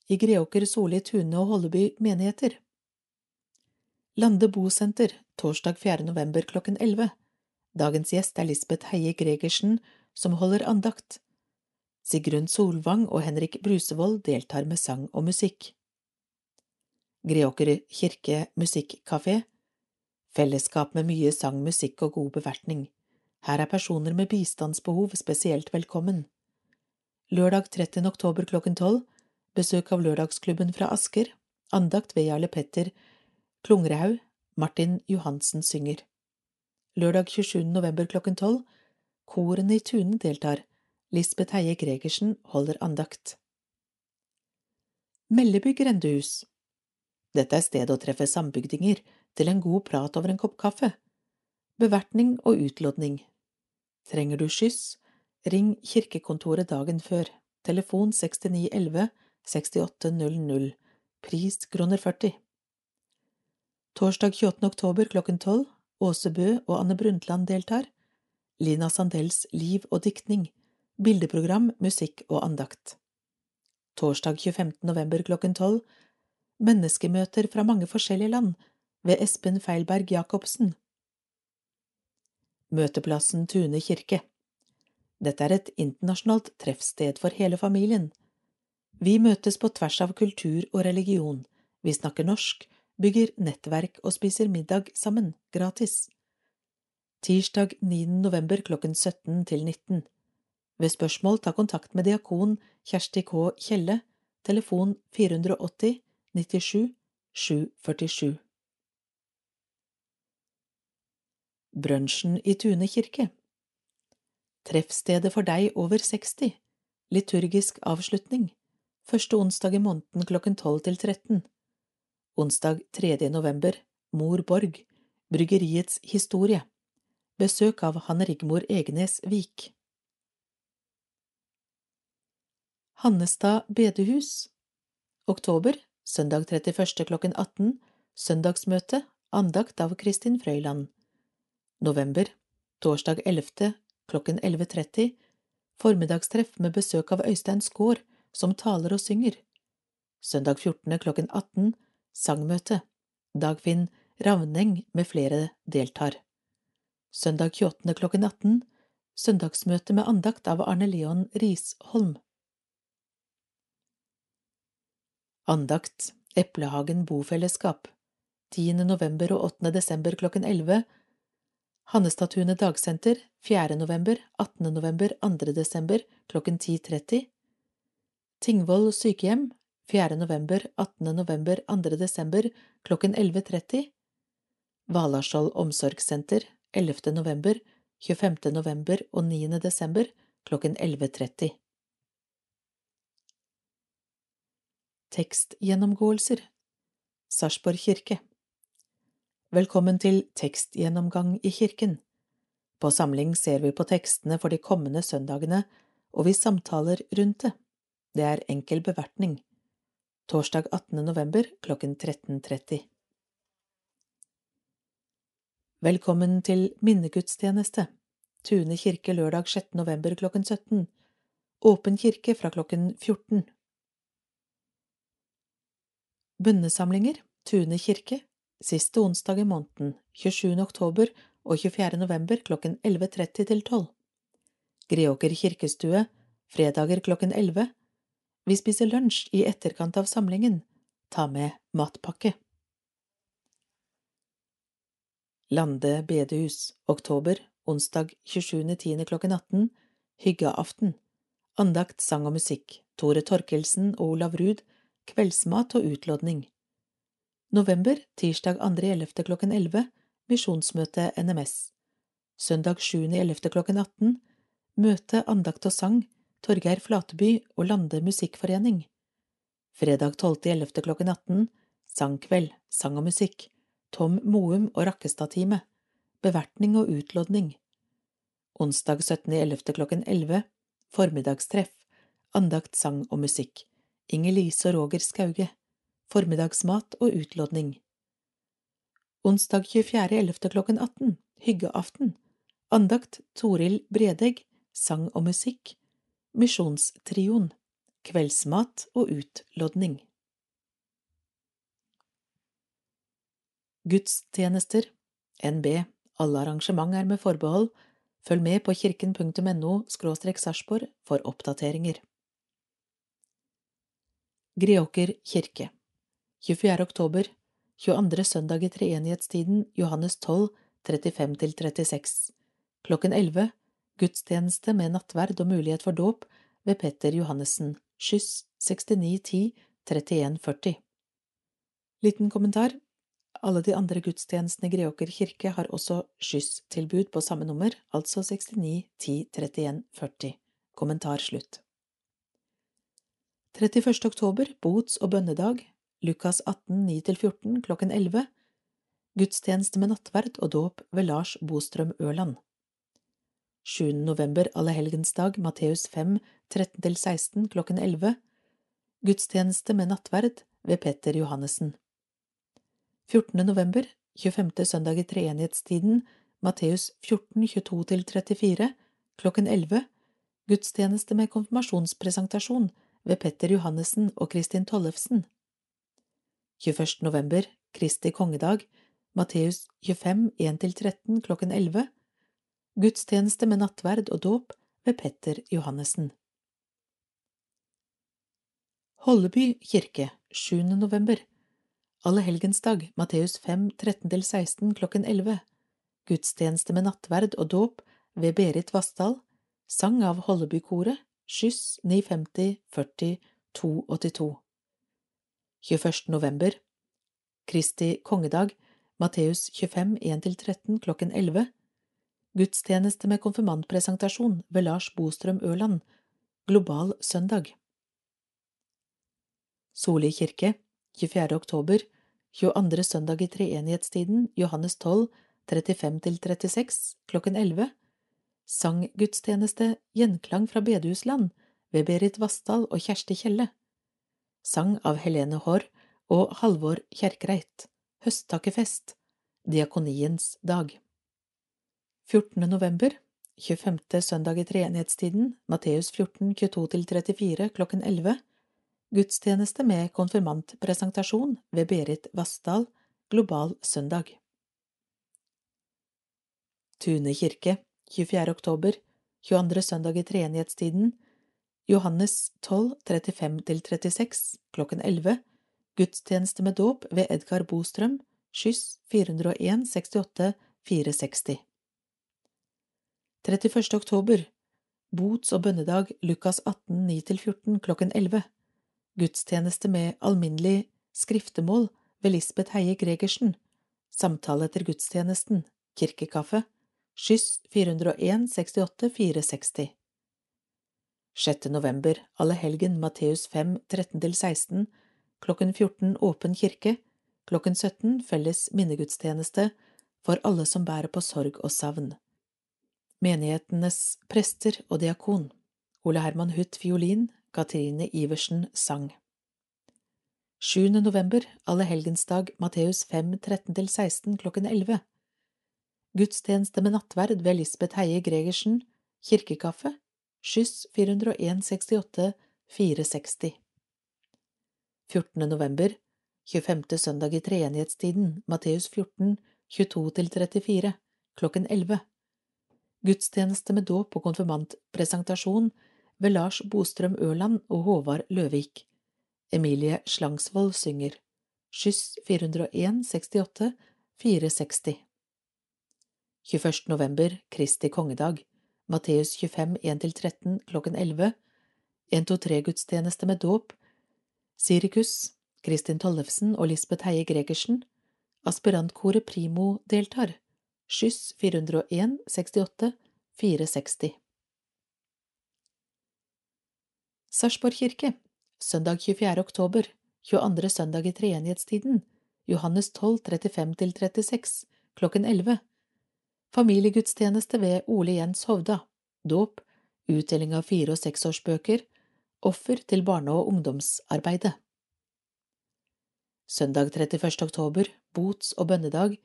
i Greåker, Soli, Tune og Holleby menigheter. Lande bosenter torsdag 4. november klokken 11. Dagens gjest er Lisbeth Heie Gregersen, som holder andakt. Sigrun Solvang og Henrik Brusevold deltar med sang og musikk. Greåker kirke musikkafé Fellesskap med mye sang, musikk og god bevertning. Her er personer med bistandsbehov spesielt velkommen. Lørdag 30. oktober klokken tolv, besøk av Lørdagsklubben fra Asker, andakt ved Jarle Petter Klungrehaug, Martin Johansen synger. Lørdag 27. november klokken tolv, korene i Tune deltar, Lisbeth Heie Gregersen holder andakt. Melleby grendehus Dette er stedet å treffe sambygdinger til en god prat over en kopp kaffe. Bevertning og utlodning. Trenger du skyss, Ring kirkekontoret dagen før. Telefon 6911 6800. Pris kroner 40. Torsdag 28. oktober klokken 12. Åse Bø og Anne Brundtland deltar. Lina Sandels Liv og diktning. Bildeprogram, musikk og andakt. Torsdag 25. november klokken 12. Menneskemøter fra mange forskjellige land ved Espen Feilberg Jacobsen. Møteplassen Tune kirke. Dette er et internasjonalt treffsted for hele familien. Vi møtes på tvers av kultur og religion, vi snakker norsk, bygger nettverk og spiser middag sammen, gratis. Tirsdag 9. november klokken 17 til 19. Ved spørsmål ta kontakt med diakon Kjersti K. Kjelle, telefon 480 97 747. Brunsjen i Tune kirke Treffstedet for deg over 60. Liturgisk avslutning. Første onsdag i måneden klokken 12 til 13. Onsdag 3. november. Mor Borg. Bryggeriets historie. Besøk av Hanne Rigmor Egenes Vik. Hannestad bedehus. Oktober. Søndag 31. klokken 18. Søndagsmøte. Andakt av Kristin Frøyland. November. Torsdag 11 klokken 11.30 formiddagstreff med besøk av Øystein Skaar, som taler og synger. Søndag 14. klokken 18 sangmøte. Dagfinn Ravneng med flere deltar. Søndag 28. klokken 18 søndagsmøte med andakt av Arne Leon Risholm. Andakt Eplehagen bofellesskap 10. november og 8. desember klokken 11 Hannestadtunet dagsenter 4. november, 18. november, 2. desember klokken 10.30 Tingvoll sykehjem 4. november, 18. november, 2. desember klokken 11.30 Valaskjold omsorgssenter 11. november, 25. november og 9. desember klokken 11.30 Tekstgjennomgåelser Sarpsborg kirke Velkommen til tekstgjennomgang i kirken. På samling ser vi på tekstene for de kommende søndagene, og vi samtaler rundt det. Det er enkel bevertning. Torsdag 18. november klokken 13.30. Velkommen til minnegudstjeneste. Tune kirke lørdag 6. november klokken 17. Åpen kirke fra klokken 14. Bønnesamlinger. Tune kirke siste onsdag i måneden, 27. oktober og 24. november klokken 11.30 til 12. Greåker kirkestue, fredager klokken 11. Vi spiser lunsj i etterkant av samlingen. Ta med matpakke. Lande bedehus, oktober, onsdag 27.10. klokken 18. Hyggeaften. andakt, sang og musikk, Tore Torkelsen og Olav Ruud, kveldsmat og utlodning. November, tirsdag 2.11. klokken 11, misjonsmøte NMS. Søndag 7.11. klokken 18, møte, andakt og sang, Torgeir Flateby og Lande Musikkforening. Fredag 12.11. klokken 18, sangkveld, sang og musikk, Tom Moum og Rakkestad-teamet, bevertning og utlodning. Onsdag 17.11. klokken 11, formiddagstreff, andakt, sang og musikk, Inger Lise og Roger Skauge, formiddagsmat og utlodning. Onsdag 24.11. klokken 18, hyggeaften, andakt, Toril Bredegg, sang og musikk, Misjonstrioen, kveldsmat og utlodning. Gudstjenester NB Alle arrangement er med forbehold. Følg med på kirken.no sarpsborg for oppdateringer. Greåker kirke 24. oktober 22. søndag i treenighetstiden Johannes 12, 35–36 Klokken 11 Gudstjeneste med nattverd og mulighet for dåp ved Petter Johannessen, skyss 6910 3140 Liten kommentar alle de andre gudstjenestene i Greåker kirke har også skysstilbud på samme nummer, altså 69 10 31 40. Kommentar slutt. 31. oktober, bots- og bønnedag, Lukas 18 9–14 klokken 11. Gudstjeneste med nattverd og dåp ved Lars Bostrøm Ørland. 7. november, allehelgensdag, Matteus 5 13–16 klokken 11. Gudstjeneste med nattverd ved Petter Johannessen. 14. november, 25. søndag i treenighetstiden, Matteus 14, 22–34, klokken 11, gudstjeneste med konfirmasjonspresentasjon ved Petter Johannessen og Kristin Tollefsen. 21. november, Kristi kongedag, Matteus 25, 1–13, klokken 11, gudstjeneste med nattverd og dåp ved Petter Johannessen. Holleby kirke, 7. november, Allehelgensdag, Matteus 5, 13–16 klokken 11, gudstjeneste med nattverd og dåp ved Berit Vassdal, sang av Hollebykoret, skyss 950 40 282. 21. november, Kristi kongedag, Matteus 25, 1–13 klokken 11, gudstjeneste med konfirmantpresentasjon ved Lars Bostrøm Ørland, global søndag. Soli kirke, 24. oktober, 22. søndag i treenighetstiden, Johannes 12, 35–36, klokken 11, sanggudstjeneste Gjenklang fra bedehusland ved Berit Vassdal og Kjersti Kjelle, sang av Helene Haarr og Halvor Kjerkreit, høsttakkefest, diakoniens dag. 14. november, 25. søndag i treenighetstiden, Matteus 14, 22–34, klokken 11, Gudstjeneste med konfirmantpresentasjon ved Berit Vassdal, Global søndag. Tune kirke, 24. oktober, 22. søndag i treenighetstiden, Johannes 12, 35–36, klokken 11, gudstjeneste med dåp ved Edgar Bostrøm, skyss 401 68 460. 31. oktober, bots- og bønnedag Lukas 18 9–14 klokken 11 gudstjeneste med alminnelig skriftemål ved Lisbeth Heie Gregersen, samtale etter gudstjenesten, kirkekaffe, skyss 401 68 460. 6. november, allehelgen Matteus 5 13–16, klokken 14 åpen kirke, klokken 17 felles minnegudstjeneste for alle som bærer på sorg og savn. Menighetenes prester og diakon, Ole Herman Huth fiolin, Katrine Iversen sang. 7. november, allehelgensdag, Matteus 5, 13–16 klokken 11. Gudstjeneste med nattverd ved Lisbeth Heie Gregersen, kirkekaffe, skyss 401 68 460. 14. november, 25. søndag i treenighetstiden, Matteus 14, 22–34, klokken 11. Gudstjeneste med dåp og konfirmantpresentasjon ved Lars Bostrøm Ørland og Håvard Løvik. Emilie Slangsvold synger Skyss 401 68 460 21. november, Kristi kongedag, Matteus 25 1–13 klokken 11, 123-gudstjeneste med dåp, Sirikus, Kristin Tollefsen og Lisbeth Heie Gregersen, aspirantkoret Primo deltar, skyss 401 68 460. Sarpsborg kirke, søndag 24. oktober, 22. søndag i treenighetstiden, Johannes 12, 35–36, klokken 11. Familiegudstjeneste ved Ole Jens Hovda, dåp, utdeling av fire- og seksårsbøker, offer til barne- og ungdomsarbeidet. Søndag 31. oktober, bots- og bønnedag,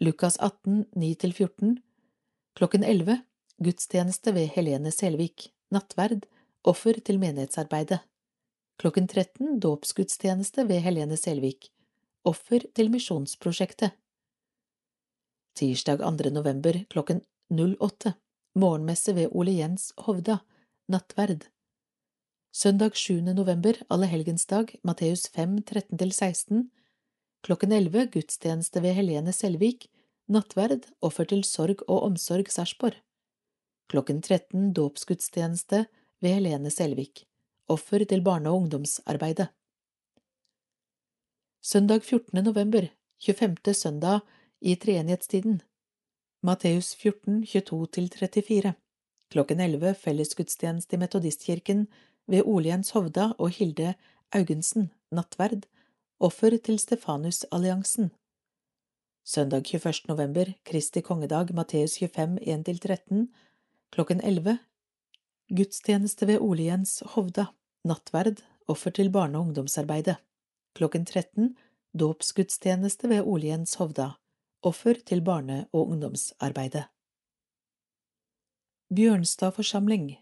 Lukas 18, 9–14, klokken 11, gudstjeneste ved Helene Selvik, nattverd, offer til menighetsarbeidet. Klokken 13, dåpsgudstjeneste ved Helene Selvik, offer til misjonsprosjektet. Tirsdag 2. november klokken 08, morgenmesse ved Ole Jens Hovda, nattverd. Søndag 7. november, allehelgensdag, Matteus 5, 13–16, klokken 11, gudstjeneste ved Helene Selvik, nattverd, offer til sorg og omsorg Sarpsborg. Klokken 13, dåpsgudstjeneste ved Helene Selvik, offer til barne- og ungdomsarbeidet. Søndag 14. november, 25. søndag i treenighetstiden. Matteus 14, 22–34. Klokken 11 fellesgudstjeneste i Metodistkirken ved Ole Jens Hovda og Hilde Augensen, nattverd, offer til Stefanusalliansen. Søndag 21. november, Kristi kongedag, Matteus 25, 1–13, klokken 11. Gudstjeneste ved Ole Jens Hovda, nattverd, offer til barne- og ungdomsarbeidet. Klokken 13. Dåpsgudstjeneste ved Ole Jens Hovda, offer til barne- og ungdomsarbeidet. Bjørnstad forsamling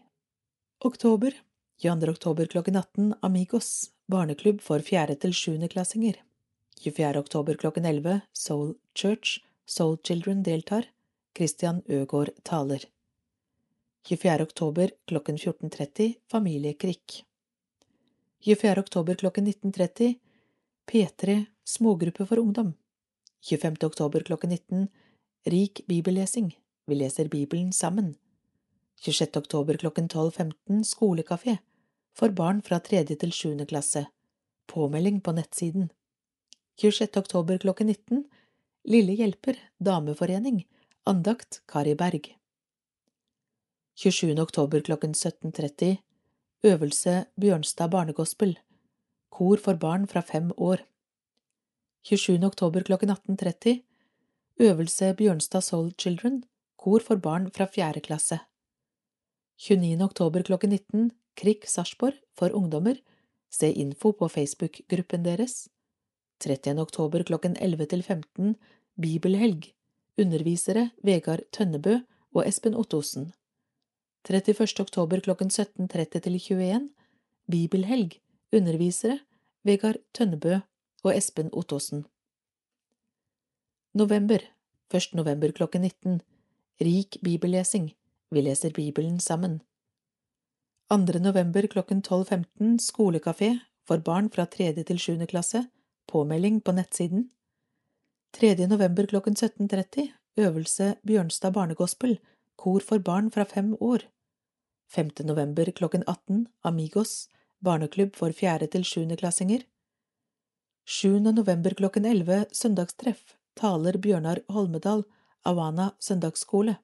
Oktober 22. oktober klokken 18 Amigos, barneklubb for fjerde til sjuendeklassinger. 24. oktober klokken 11 Soul Church, Soul Children deltar. Christian Øgård taler. 24. oktober klokken 14.30 Familiekrik. 24. oktober klokken 19.30 P3 Smågruppe for ungdom. 25. oktober klokken 19 Rik bibellesing. Vi leser Bibelen sammen. 26. oktober klokken 12.15 Skolekafé for barn fra tredje til sjuende klasse. Påmelding på nettsiden. 26. oktober klokken 19 Lille hjelper, dameforening, andakt Kari Berg. 27. oktober klokken 17.30 Øvelse Bjørnstad barnegospel, kor for barn fra fem år. 27. oktober klokken 18.30 Øvelse Bjørnstad Soul Children, kor for barn fra fjerde klasse. 29. oktober klokken 19 Krik Sarpsborg for ungdommer, se info på Facebook-gruppen deres. 30. oktober klokken 11 til 15 Bibelhelg, undervisere Vegard Tønnebø og Espen Ottosen. 31. oktober klokken 17.30 til 21 Bibelhelg, undervisere Vegard Tønnebø og Espen Ottosen. November 1. november klokken 19 Rik bibellesing, vi leser Bibelen sammen. 2. november klokken 12.15 Skolekafé for barn fra tredje til sjuende klasse, påmelding på nettsiden. 3. november klokken 17.30 Øvelse Bjørnstad barnegospel, kor for barn fra fem år. 5. november klokken 18 Amigos, barneklubb for fjerde til sjuendeklassinger. 7. november klokken 11 Søndagstreff, taler Bjørnar Holmedal, Awana søndagsskole.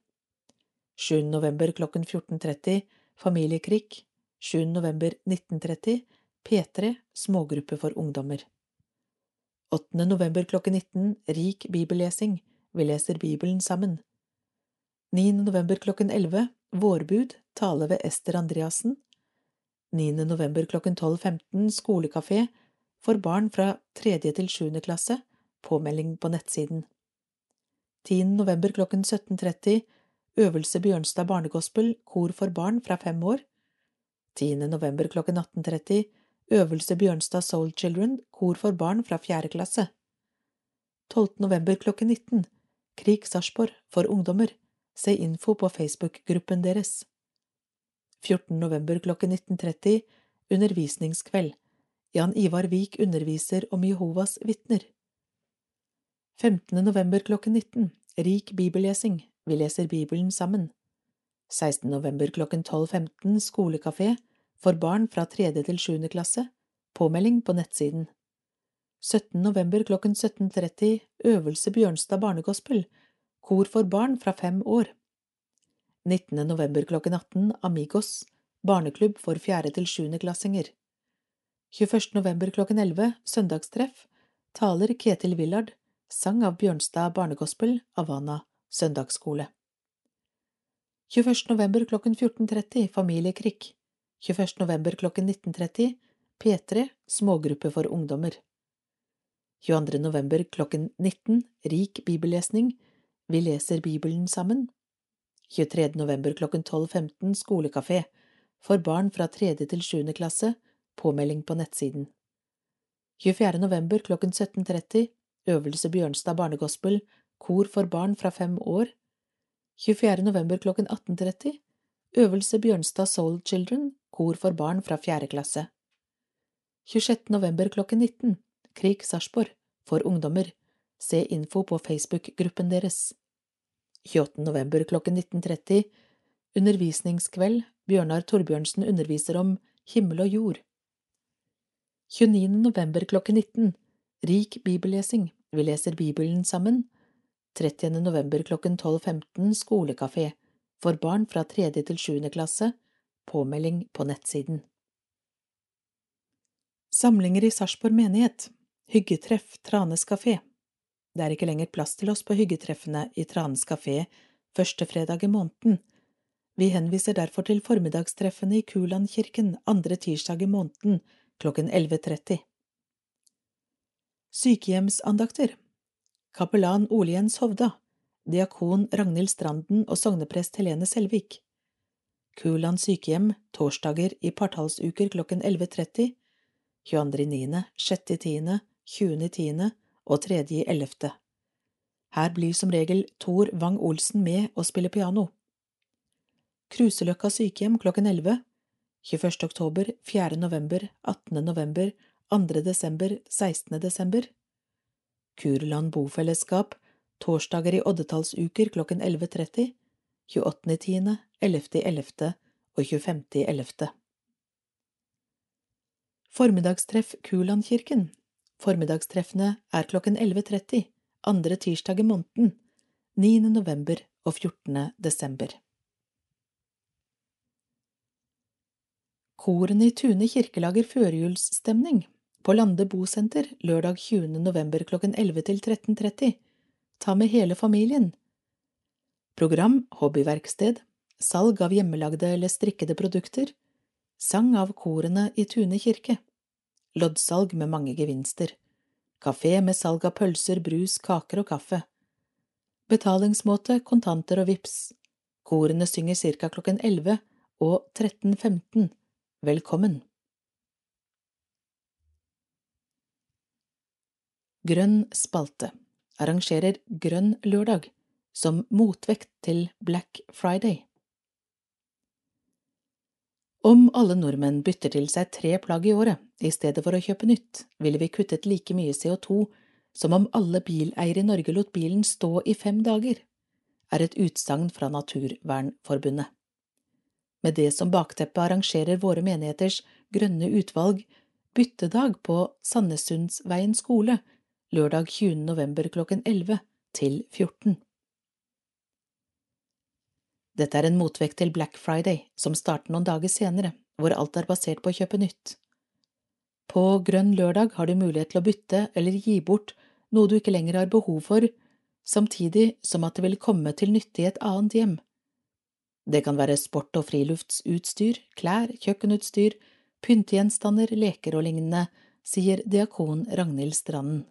7. november klokken 14.30 familiekrig, 7. november 1930 P3 Smågruppe for ungdommer. 8. november klokken 19 Rik bibellesing, vi leser Bibelen sammen. 9. november klokken 11 Vårbud, tale ved Ester Andreassen. 9. november klokken 12.15 Skolekafé for barn fra tredje til sjuende klasse, påmelding på nettsiden. 10. november klokken 17.30 Øvelse Bjørnstad barnegospel, kor for barn fra fem år. 10. november klokken 18.30 Øvelse Bjørnstad Soul Children, kor for barn fra fjerde klasse. 12. november klokken 19 Krik Sarpsborg for ungdommer, se info på Facebook-gruppen deres. 14. november klokken 19.30 Undervisningskveld. Jan Ivar Vik underviser om Jehovas vitner. 15. november klokken 19 Rik bibellesing, vi leser Bibelen sammen. 16. november klokken 12.15 Skolekafé for barn fra 3. til 7. klasse, påmelding på nettsiden. 17. november klokken 17.30 Øvelse Bjørnstad barnegospel, kor for barn fra fem år. 19. november klokken 18 Amigos, barneklubb for fjerde til 7. klassinger. 21. november klokken 11 Søndagstreff, taler Ketil Willard, sang av Bjørnstad barnegospel, Havana søndagsskole. 21. november klokken 14.30 Familiekrikk. 21. november klokken 19.30 P3 Smågruppe for ungdommer. 22. november klokken 19 Rik bibellesning Vi leser Bibelen sammen. 23. november klokken 12.15 Skolekafé for barn fra tredje til sjuende klasse, påmelding på nettsiden. 24. november klokken 17.30 Øvelse Bjørnstad barnegospel, kor for barn fra fem år. 24. november klokken 18.30 Øvelse Bjørnstad Soul Children, kor for barn fra fjerde klasse. 26. november klokken 19 Krik Sarpsborg, for ungdommer, se info på Facebook-gruppen deres. 28. november klokken 19.30 Undervisningskveld, Bjørnar Torbjørnsen underviser om himmel og jord. 29. november klokken 19 Rik bibellesing, vi leser Bibelen sammen. 30. november klokken 12.15 Skolekafé, for barn fra 3. til 7. klasse, påmelding på nettsiden. Samlinger i Sarpsborg menighet Hyggetreff Tranes kafé Det er ikke lenger plass til oss på hyggetreffene i Tranes kafé første fredag i måneden. Vi henviser derfor til formiddagstreffene i Kulandkirken andre tirsdag i måneden klokken 11.30. Sykehjemsandakter Kapellan Ole Jens Hovda Diakon Ragnhild Stranden og sogneprest Helene Selvik Kuland sykehjem torsdager i partallsuker klokken 11.30 22.9., 6.10., 20.10. og 3.11. Her blir som regel Tor Wang-Olsen med og spiller piano. Kruseløkka sykehjem klokken 11. 21. oktober, 4. november, 18. november, 2. desember, 16. desember. Kurland bofellesskap torsdager i oddetallsuker klokken 11.30, 28.10., 11.11. og 25.11. Formiddagstreff Kulandkirken Formiddagstreffene er klokken 11.30, andre tirsdag i måneden, 9. november og 14. desember. Korene i Tune kirke lager førjulsstemning på Lande bosenter lørdag 20. november klokken 11 til 13.30. Ta med hele familien. Program Hobbyverksted Salg av hjemmelagde eller strikkede produkter Sang av korene i Tune kirke Loddsalg med mange gevinster Kafé med salg av pølser, brus, kaker og kaffe Betalingsmåte kontanter og vips Korene synger ca. klokken 11 og 13.15 Velkommen! Grønn spalte arrangerer Grønn lørdag som motvekt til Black Friday. Om alle nordmenn bytter til seg tre plagg i året i stedet for å kjøpe nytt, ville vi kuttet like mye CO2 som om alle bileiere i Norge lot bilen stå i fem dager, er et utsagn fra Naturvernforbundet. Med det som bakteppe arrangerer våre menigheters grønne utvalg byttedag på Sandnesundsveien skole lørdag 20. november klokken 11 til 14. Dette er en motvekt til Black Friday, som starter noen dager senere, hvor alt er basert på å kjøpe nytt. På Grønn lørdag har du mulighet til å bytte eller gi bort noe du ikke lenger har behov for, samtidig som at det vil komme til nytte i et annet hjem. Det kan være sport- og friluftsutstyr, klær, kjøkkenutstyr, pyntegjenstander, leker og lignende, sier diakon Ragnhild Stranden.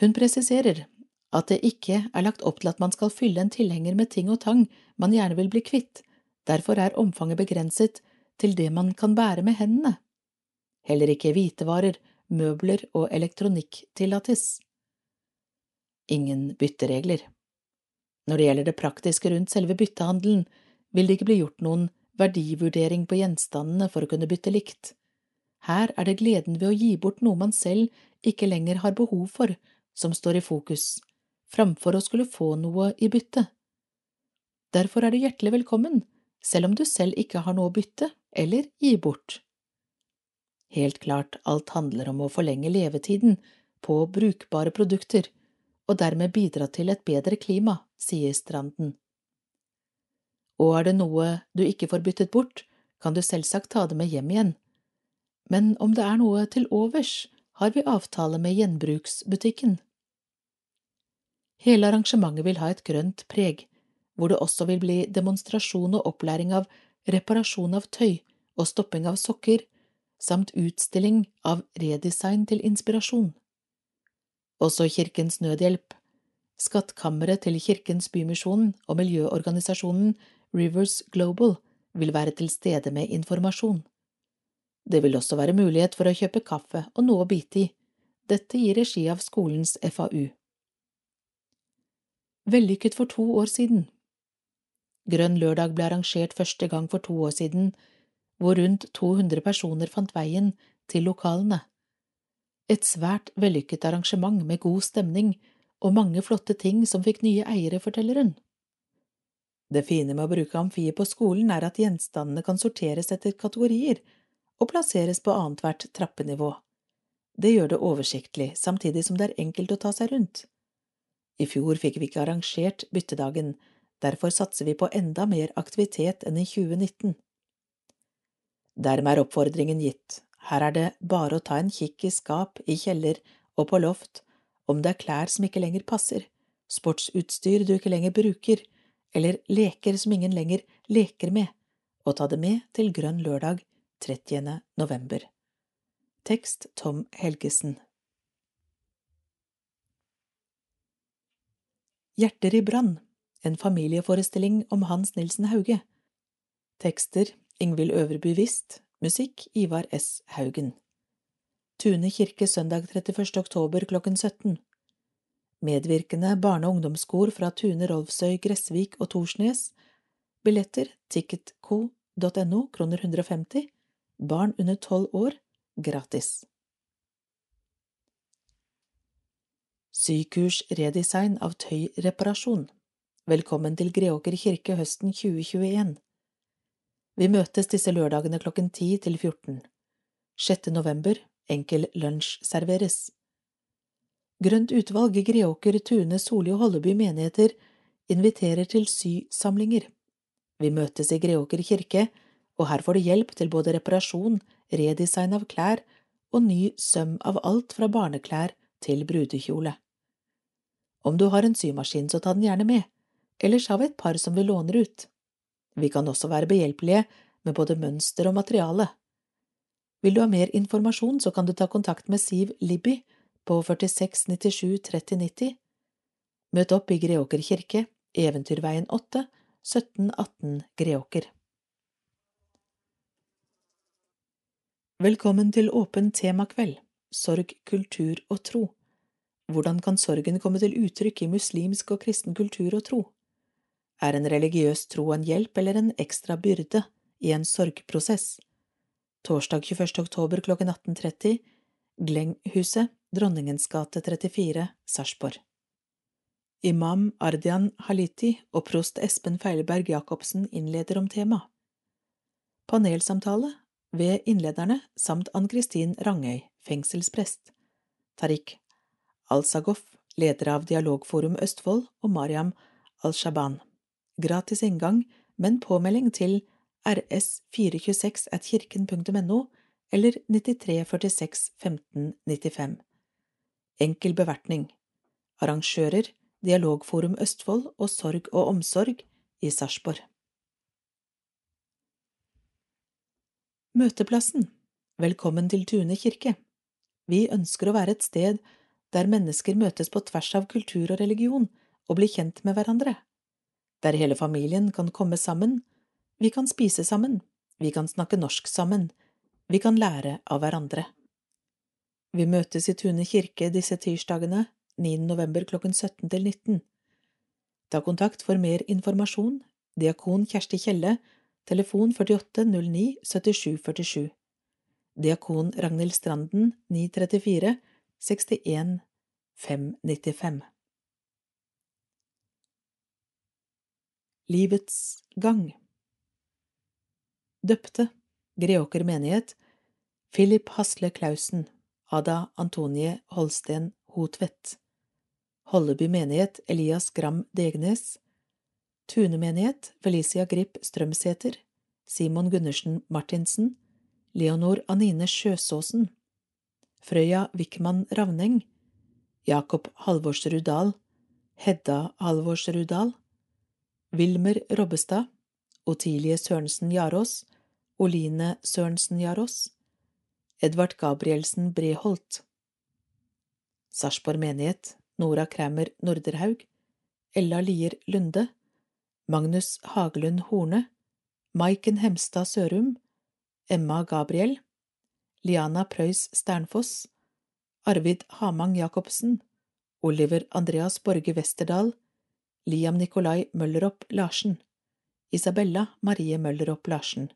Hun presiserer at det ikke er lagt opp til at man skal fylle en tilhenger med ting og tang man gjerne vil bli kvitt, derfor er omfanget begrenset til det man kan bære med hendene. Heller ikke hvitevarer, møbler og elektronikk tillates. Ingen bytteregler. Når det gjelder det praktiske rundt selve byttehandelen, vil det ikke bli gjort noen verdivurdering på gjenstandene for å kunne bytte likt. Her er det gleden ved å gi bort noe man selv ikke lenger har behov for, som står i fokus, framfor å skulle få noe i bytte. Derfor er du hjertelig velkommen, selv om du selv ikke har noe å bytte eller gi bort. Helt klart, alt handler om å forlenge levetiden på brukbare produkter, og dermed bidra til et bedre klima, sier Stranden. Og er det noe du ikke får byttet bort, kan du selvsagt ta det med hjem igjen. Men om det er noe til overs, har vi avtale med gjenbruksbutikken. Hele arrangementet vil ha et grønt preg, hvor det også vil bli demonstrasjon og opplæring av reparasjon av tøy og stopping av sokker, samt utstilling av redesign til inspirasjon. Også Kirkens Nødhjelp, Skattkammeret til Kirkens Bymisjon og miljøorganisasjonen Rivers Global vil være til stede med informasjon. Det vil også være mulighet for å kjøpe kaffe og noe å bite i, dette i regi av skolens FAU. Vellykket for to år siden Grønn lørdag ble arrangert første gang for to år siden, hvor rundt 200 personer fant veien til lokalene. Et svært vellykket arrangement med god stemning og mange flotte ting som fikk nye eiere, forteller hun. Det fine med å bruke amfiet på skolen er at gjenstandene kan sorteres etter kategorier og plasseres på annethvert trappenivå. Det gjør det oversiktlig, samtidig som det er enkelt å ta seg rundt. I fjor fikk vi ikke arrangert byttedagen, Derfor satser vi på enda mer aktivitet enn i 2019. Dermed er oppfordringen gitt, her er det bare å ta en kikk i skap, i kjeller og på loft, om det er klær som ikke lenger passer, sportsutstyr du ikke lenger bruker, eller leker som ingen lenger leker med, og ta det med til Grønn lørdag 30. november. Tekst Tom Helgesen Hjerter i brann en familieforestilling om Hans Nilsen Hauge. Tekster Ingvild Øverby Wist, musikk Ivar S. Haugen. Tune kirke søndag 31. oktober klokken 17. Medvirkende barne- og ungdomskor fra Tune, Rolvsøy, Gressvik og Torsnes. Billetter ticketco.no kroner 150. Barn under tolv år gratis. Sykurs redesign av tøyreparasjon. Velkommen til Greåker kirke høsten 2021. Vi møtes disse lørdagene klokken 10 til 14. 6. november enkel lunsj serveres. Grønt utvalg i Greåker, Tune, Soli og Holleby menigheter inviterer til sysamlinger. Vi møtes i Greåker kirke, og her får du hjelp til både reparasjon, redesign av klær og ny søm av alt fra barneklær til brudekjole. Om du har en symaskin, så ta den gjerne med Ellers har vi et par som vi låner ut. Vi kan også være behjelpelige med både mønster og materiale. Vil du ha mer informasjon, så kan du ta kontakt med Siv Libby på 46 97 30 90. Møt opp i Greåker kirke, Eventyrveien 8, 1718 Greåker. Velkommen til åpen temakveld, sorg, kultur og tro. Hvordan kan sorgen komme til uttrykk i muslimsk og kristen kultur og tro? Er en religiøs tro en hjelp eller en ekstra byrde i en sorgprosess? Torsdag 21. oktober klokken 18.30 Glenghuset, Dronningens gate 34, Sarpsborg. Imam Ardian Haliti og prost Espen Feilberg Jacobsen innleder om temaet. Panelsamtale ved innlederne samt Ann-Kristin Rangøy, fengselsprest, Tariq Al-Sagoff, leder av Dialogforum Østfold, og Mariam Al-Shaban gratis inngang, men påmelding til rs426 at kirken.no eller 9346 1595. Enkel bevertning. Arrangører Dialogforum Østfold og Sorg og omsorg i Sarpsborg. Møteplassen Velkommen til Tune kirke. Vi ønsker å være et sted der mennesker møtes på tvers av kultur og religion og blir kjent med hverandre der hele familien kan komme sammen, vi kan spise sammen, vi kan snakke norsk sammen, vi kan lære av hverandre. Vi møtes i Tune kirke disse tirsdagene, 9. november klokken 17 til 19. Ta kontakt for mer informasjon, diakon Kjersti Kjelle, telefon 48 09 77 47. Diakon Ragnhild Stranden 934 61 595. Livets gang Døpte Greåker menighet Philip Hasle Clausen, Ada Antonie Holsten Hotvedt. Holleby menighet Elias Gram Degnes. Tune menighet Felicia Grip Strømsæter. Simon Gundersen Martinsen. Leonor Anine Sjøsåsen. Frøya Wickman Ravneng. Jakob Halvorsrud Dahl. Hedda Halvorsrud Dahl. Wilmer Robbestad. Otilie Sørensen Jarås. Oline Sørensen Jarås. Edvard Gabrielsen Breholt. Sarpsborg menighet Nora Kræmer Norderhaug. Ella Lier Lunde. Magnus Hagelund Horne. Maiken Hemstad Sørum. Emma Gabriel. Liana Preus Sternfoss. Arvid Hamang Jacobsen. Oliver Andreas Borge Westerdal. Liam Nikolai Mølleropp Larsen. Isabella Marie Mølleropp Larsen.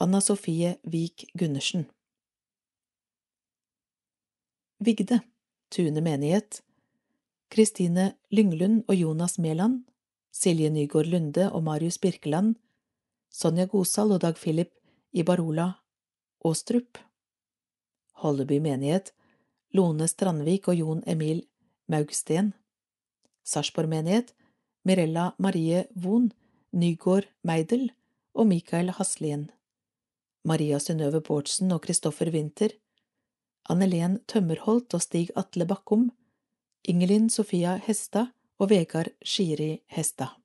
Anna Sofie Vik Gundersen. Vigde, Tune menighet, Kristine Lynglund og Jonas Mæland, Silje Nygård Lunde og Marius Birkeland, Sonja Gosal og Dag Philip Ibarola Åstrup, Holleby menighet, Lone Strandvik og Jon Emil Maugsten, Sarpsborg menighet, Mirella Marie Wohn, Nygård Meidel og Mikael Haslien, Maria Synnøve Bårdsen og Kristoffer Winther, Annelen Tømmerholt og Stig Atle Bakkum, Ingelin Sofia Hestad og Vegard Skiri Hestad.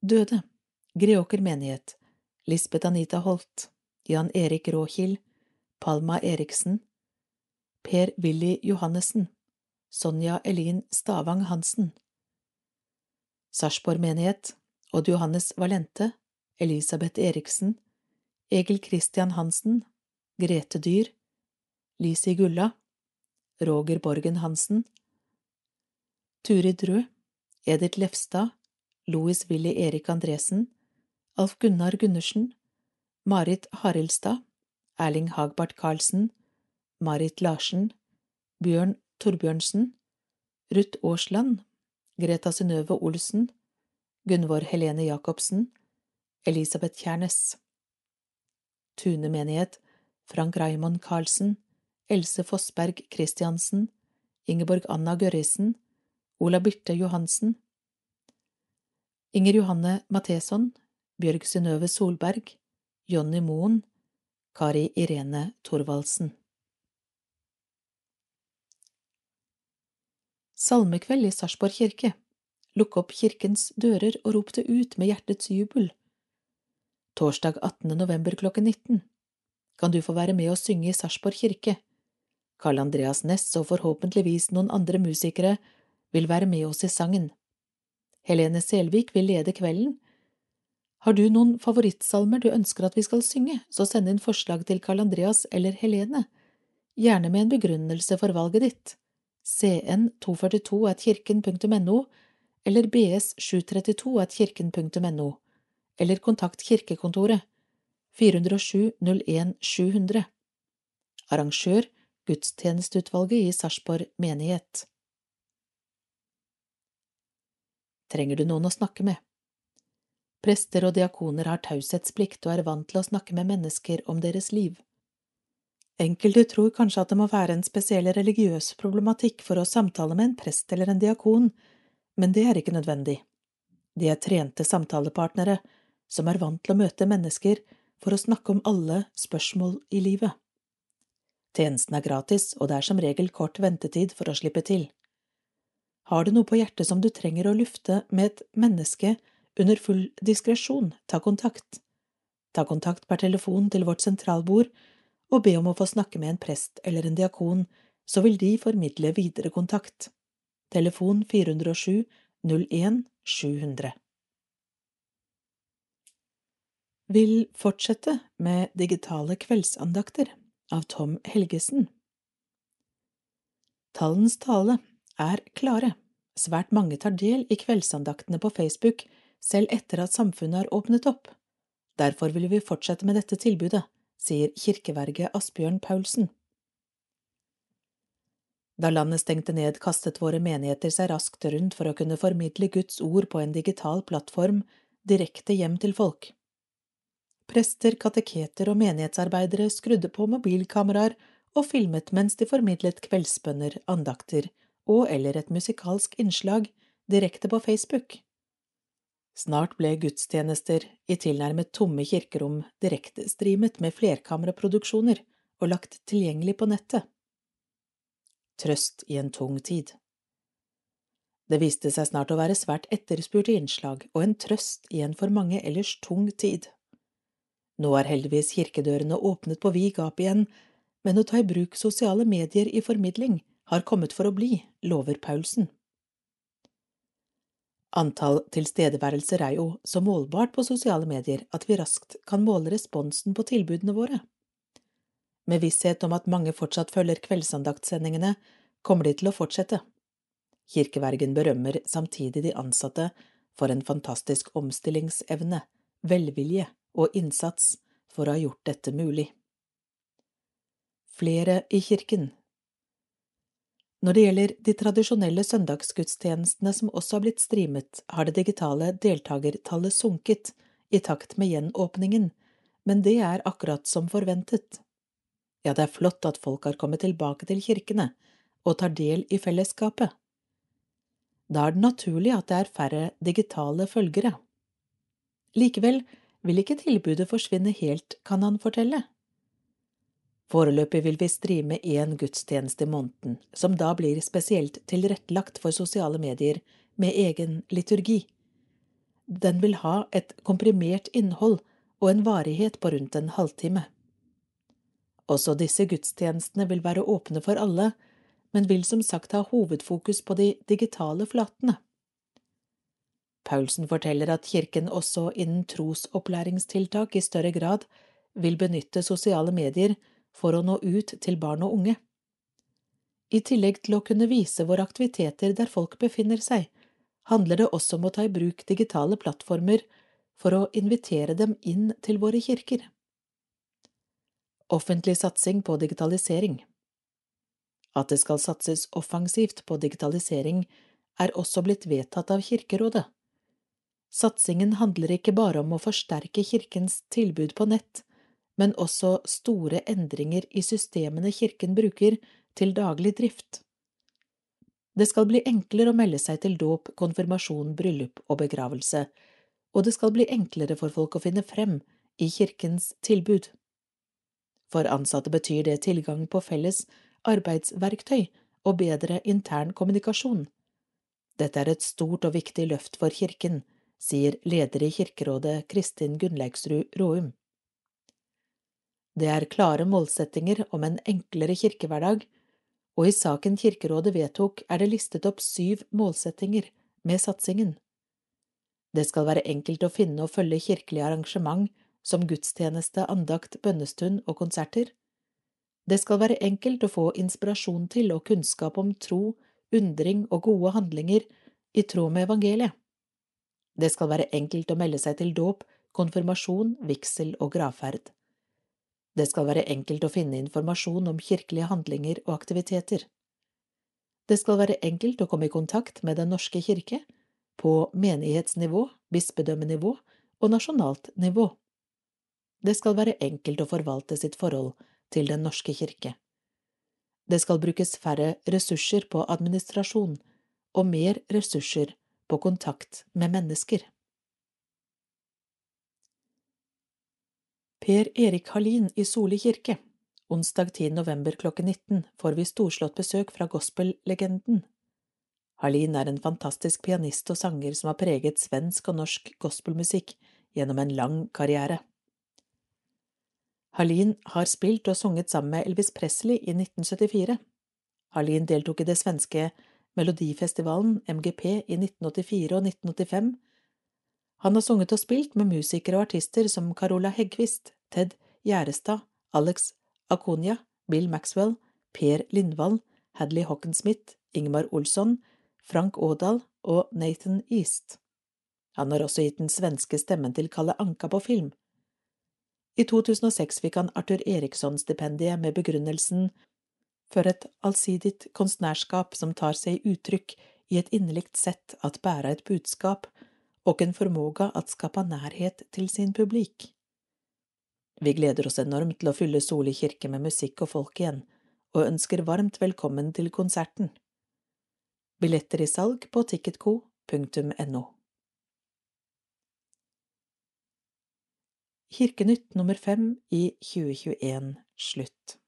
Døde. Greåker menighet. Lisbeth Anita Holt. Jan Erik Råkil Palma Eriksen. Per Willy Johannessen Sonja Elin Stavang Hansen. Sarpsborg menighet Odd Johannes Valente Elisabeth Eriksen Egil Christian Hansen Grete Dyr, Lisi Gulla, Roger Borgen Hansen, Turid Rød, Edith Lefstad, Louis Willy Erik Andresen, Alf Gunnar Gundersen, Marit Harildstad, Erling Hagbart Karlsen, Marit Larsen, Bjørn Torbjørnsen, Ruth Aasland, Greta Synnøve Olsen, Gunvor Helene Jacobsen, Elisabeth Kjærnes. Tune menighet, Frank Raymond Karlsen, Else Fossberg Christiansen, Ingeborg Anna Gørrisen, Ola Birte Johansen, Inger Johanne Matheson, Bjørg Synnøve Solberg, Jonny Moen, Kari Irene Thorvaldsen. Salmekveld i Sarpsborg kirke. Lukk opp kirkens dører og rop det ut med hjertets jubel. Torsdag 18. november klokken 19 kan du få være med å synge i Sarpsborg kirke. Karl Andreas Næss og forhåpentligvis noen andre musikere vil være med oss i sangen. Helene Selvik vil lede kvelden. Har du noen favorittsalmer du ønsker at vi skal synge, så send inn forslag til Karl Andreas eller Helene, gjerne med en begrunnelse for valget ditt. Cn 242 at eller bs732atkirken.no, eller kontakt kirkekontoret 407 01 700 Arrangør Gudstjenesteutvalget i Sarpsborg menighet Trenger du noen å snakke med? Prester og diakoner har taushetsplikt og er vant til å snakke med mennesker om deres liv. Enkelte tror kanskje at det må være en spesiell religiøs problematikk for å samtale med en prest eller en diakon, men det er ikke nødvendig. De er trente samtalepartnere som er vant til å møte mennesker for å snakke om alle spørsmål i livet. Tjenesten er gratis, og det er som regel kort ventetid for å slippe til. Har du noe på hjertet som du trenger å lufte med et menneske under full diskresjon, ta kontakt. Ta kontakt per telefon til vårt sentralbord og be om å få snakke med en prest eller en diakon, så vil de formidle videre kontakt. Telefon 407 01 700 vil fortsette med digitale kveldsandakter av Tom Helgesen. Tallens tale er klare. Svært mange tar del i kveldsandaktene på Facebook selv etter at samfunnet har åpnet opp. Derfor vil vi fortsette med dette tilbudet, sier kirkeverget Asbjørn Paulsen. Da landet stengte ned, kastet våre menigheter seg raskt rundt for å kunne formidle Guds ord på en digital plattform direkte hjem til folk. Prester, kateketer og menighetsarbeidere skrudde på mobilkameraer og filmet mens de formidlet kveldsbønner, andakter og eller et musikalsk innslag direkte på Facebook. Snart ble gudstjenester i tilnærmet tomme kirkerom direktestreamet med flerkameraproduksjoner og lagt tilgjengelig på nettet. Trøst i en tung tid. Det viste seg snart å være svært etterspurte innslag og en trøst i en for mange ellers tung tid. Nå er heldigvis kirkedørene åpnet på vid gap igjen, men å ta i bruk sosiale medier i formidling har kommet for å bli, lover Paulsen. Antall tilstedeværelser er jo så målbart på sosiale medier at vi raskt kan måle responsen på tilbudene våre. Med visshet om at mange fortsatt følger kveldsandaktsendingene, kommer de til å fortsette. Kirkevergen berømmer samtidig de ansatte for en fantastisk omstillingsevne, velvilje og innsats for å ha gjort dette mulig. Flere i kirken Når det gjelder de tradisjonelle søndagsgudstjenestene som også har blitt streamet, har det digitale deltakertallet sunket i takt med gjenåpningen, men det er akkurat som forventet. Ja, det er flott at folk har kommet tilbake til kirkene og tar del i fellesskapet. Da er det naturlig at det er færre digitale følgere. Likevel vil ikke tilbudet forsvinne helt, kan han fortelle. Foreløpig vil vi streame én gudstjeneste i måneden, som da blir spesielt tilrettelagt for sosiale medier med egen liturgi. Den vil ha et komprimert innhold og en varighet på rundt en halvtime. Også disse gudstjenestene vil være åpne for alle, men vil som sagt ha hovedfokus på de digitale flatene. Paulsen forteller at kirken også innen trosopplæringstiltak i større grad vil benytte sosiale medier for å nå ut til barn og unge. I tillegg til å kunne vise våre aktiviteter der folk befinner seg, handler det også om å ta i bruk digitale plattformer for å invitere dem inn til våre kirker. Offentlig satsing på digitalisering at det skal satses offensivt på digitalisering, er også blitt vedtatt av Kirkerådet. Satsingen handler ikke bare om å forsterke Kirkens tilbud på nett, men også store endringer i systemene Kirken bruker til daglig drift. Det skal bli enklere å melde seg til dåp, konfirmasjon, bryllup og begravelse, og det skal bli enklere for folk å finne frem i Kirkens tilbud. For ansatte betyr det tilgang på felles arbeidsverktøy og bedre intern kommunikasjon. Dette er et stort og viktig løft for kirken, sier leder i Kirkerådet Kristin Gunnleiksrud Råum. Det er klare målsettinger om en enklere kirkehverdag, og i saken Kirkerådet vedtok er det listet opp syv målsettinger med satsingen. Det skal være enkelt å finne og følge kirkelige arrangement som gudstjeneste, andakt, bønnestund og konserter. Det skal være enkelt å få inspirasjon til og kunnskap om tro, undring og gode handlinger i tråd med evangeliet. Det skal være enkelt å melde seg til dåp, konfirmasjon, vigsel og gravferd. Det skal være enkelt å finne informasjon om kirkelige handlinger og aktiviteter. Det skal være enkelt å komme i kontakt med Den norske kirke på menighetsnivå, bispedømmenivå og nasjonalt nivå. Det skal være enkelt å forvalte sitt forhold til Den norske kirke. Det skal brukes færre ressurser på administrasjon og mer ressurser på kontakt med mennesker. Per Erik Hallin i Soli kirke Onsdag 10. november klokken 19 får vi storslått besøk fra gospellegenden. Hallin er en fantastisk pianist og sanger som har preget svensk og norsk gospelmusikk gjennom en lang karriere. Harlin har spilt og sunget sammen med Elvis Presley i 1974. Harlin deltok i det svenske Melodifestivalen, MGP, i 1984 og 1985. Han har sunget og spilt med musikere og artister som Carola Heggquist, Ted Gjerestad, Alex Akonia, Bill Maxwell, Per Lindvall, Hadley Hockensmith, Ingmar Olsson, Frank Aadal og Nathan East. Han har også gitt den svenske stemmen til Kalle Anka på film. I 2006 fikk han Arthur Eriksson-stipendiet med begrunnelsen for et allsidig konstnærskap som tar seg uttrykk i et innelikt sett at bæra et budskap og en formåga at skapa nærhet til sin publik. Vi gleder oss enormt til å fylle Soli kirke med musikk og folk igjen, og ønsker varmt velkommen til konserten. Billetter i salg på ticketco.no. Kirkenytt nummer fem i 2021 slutt.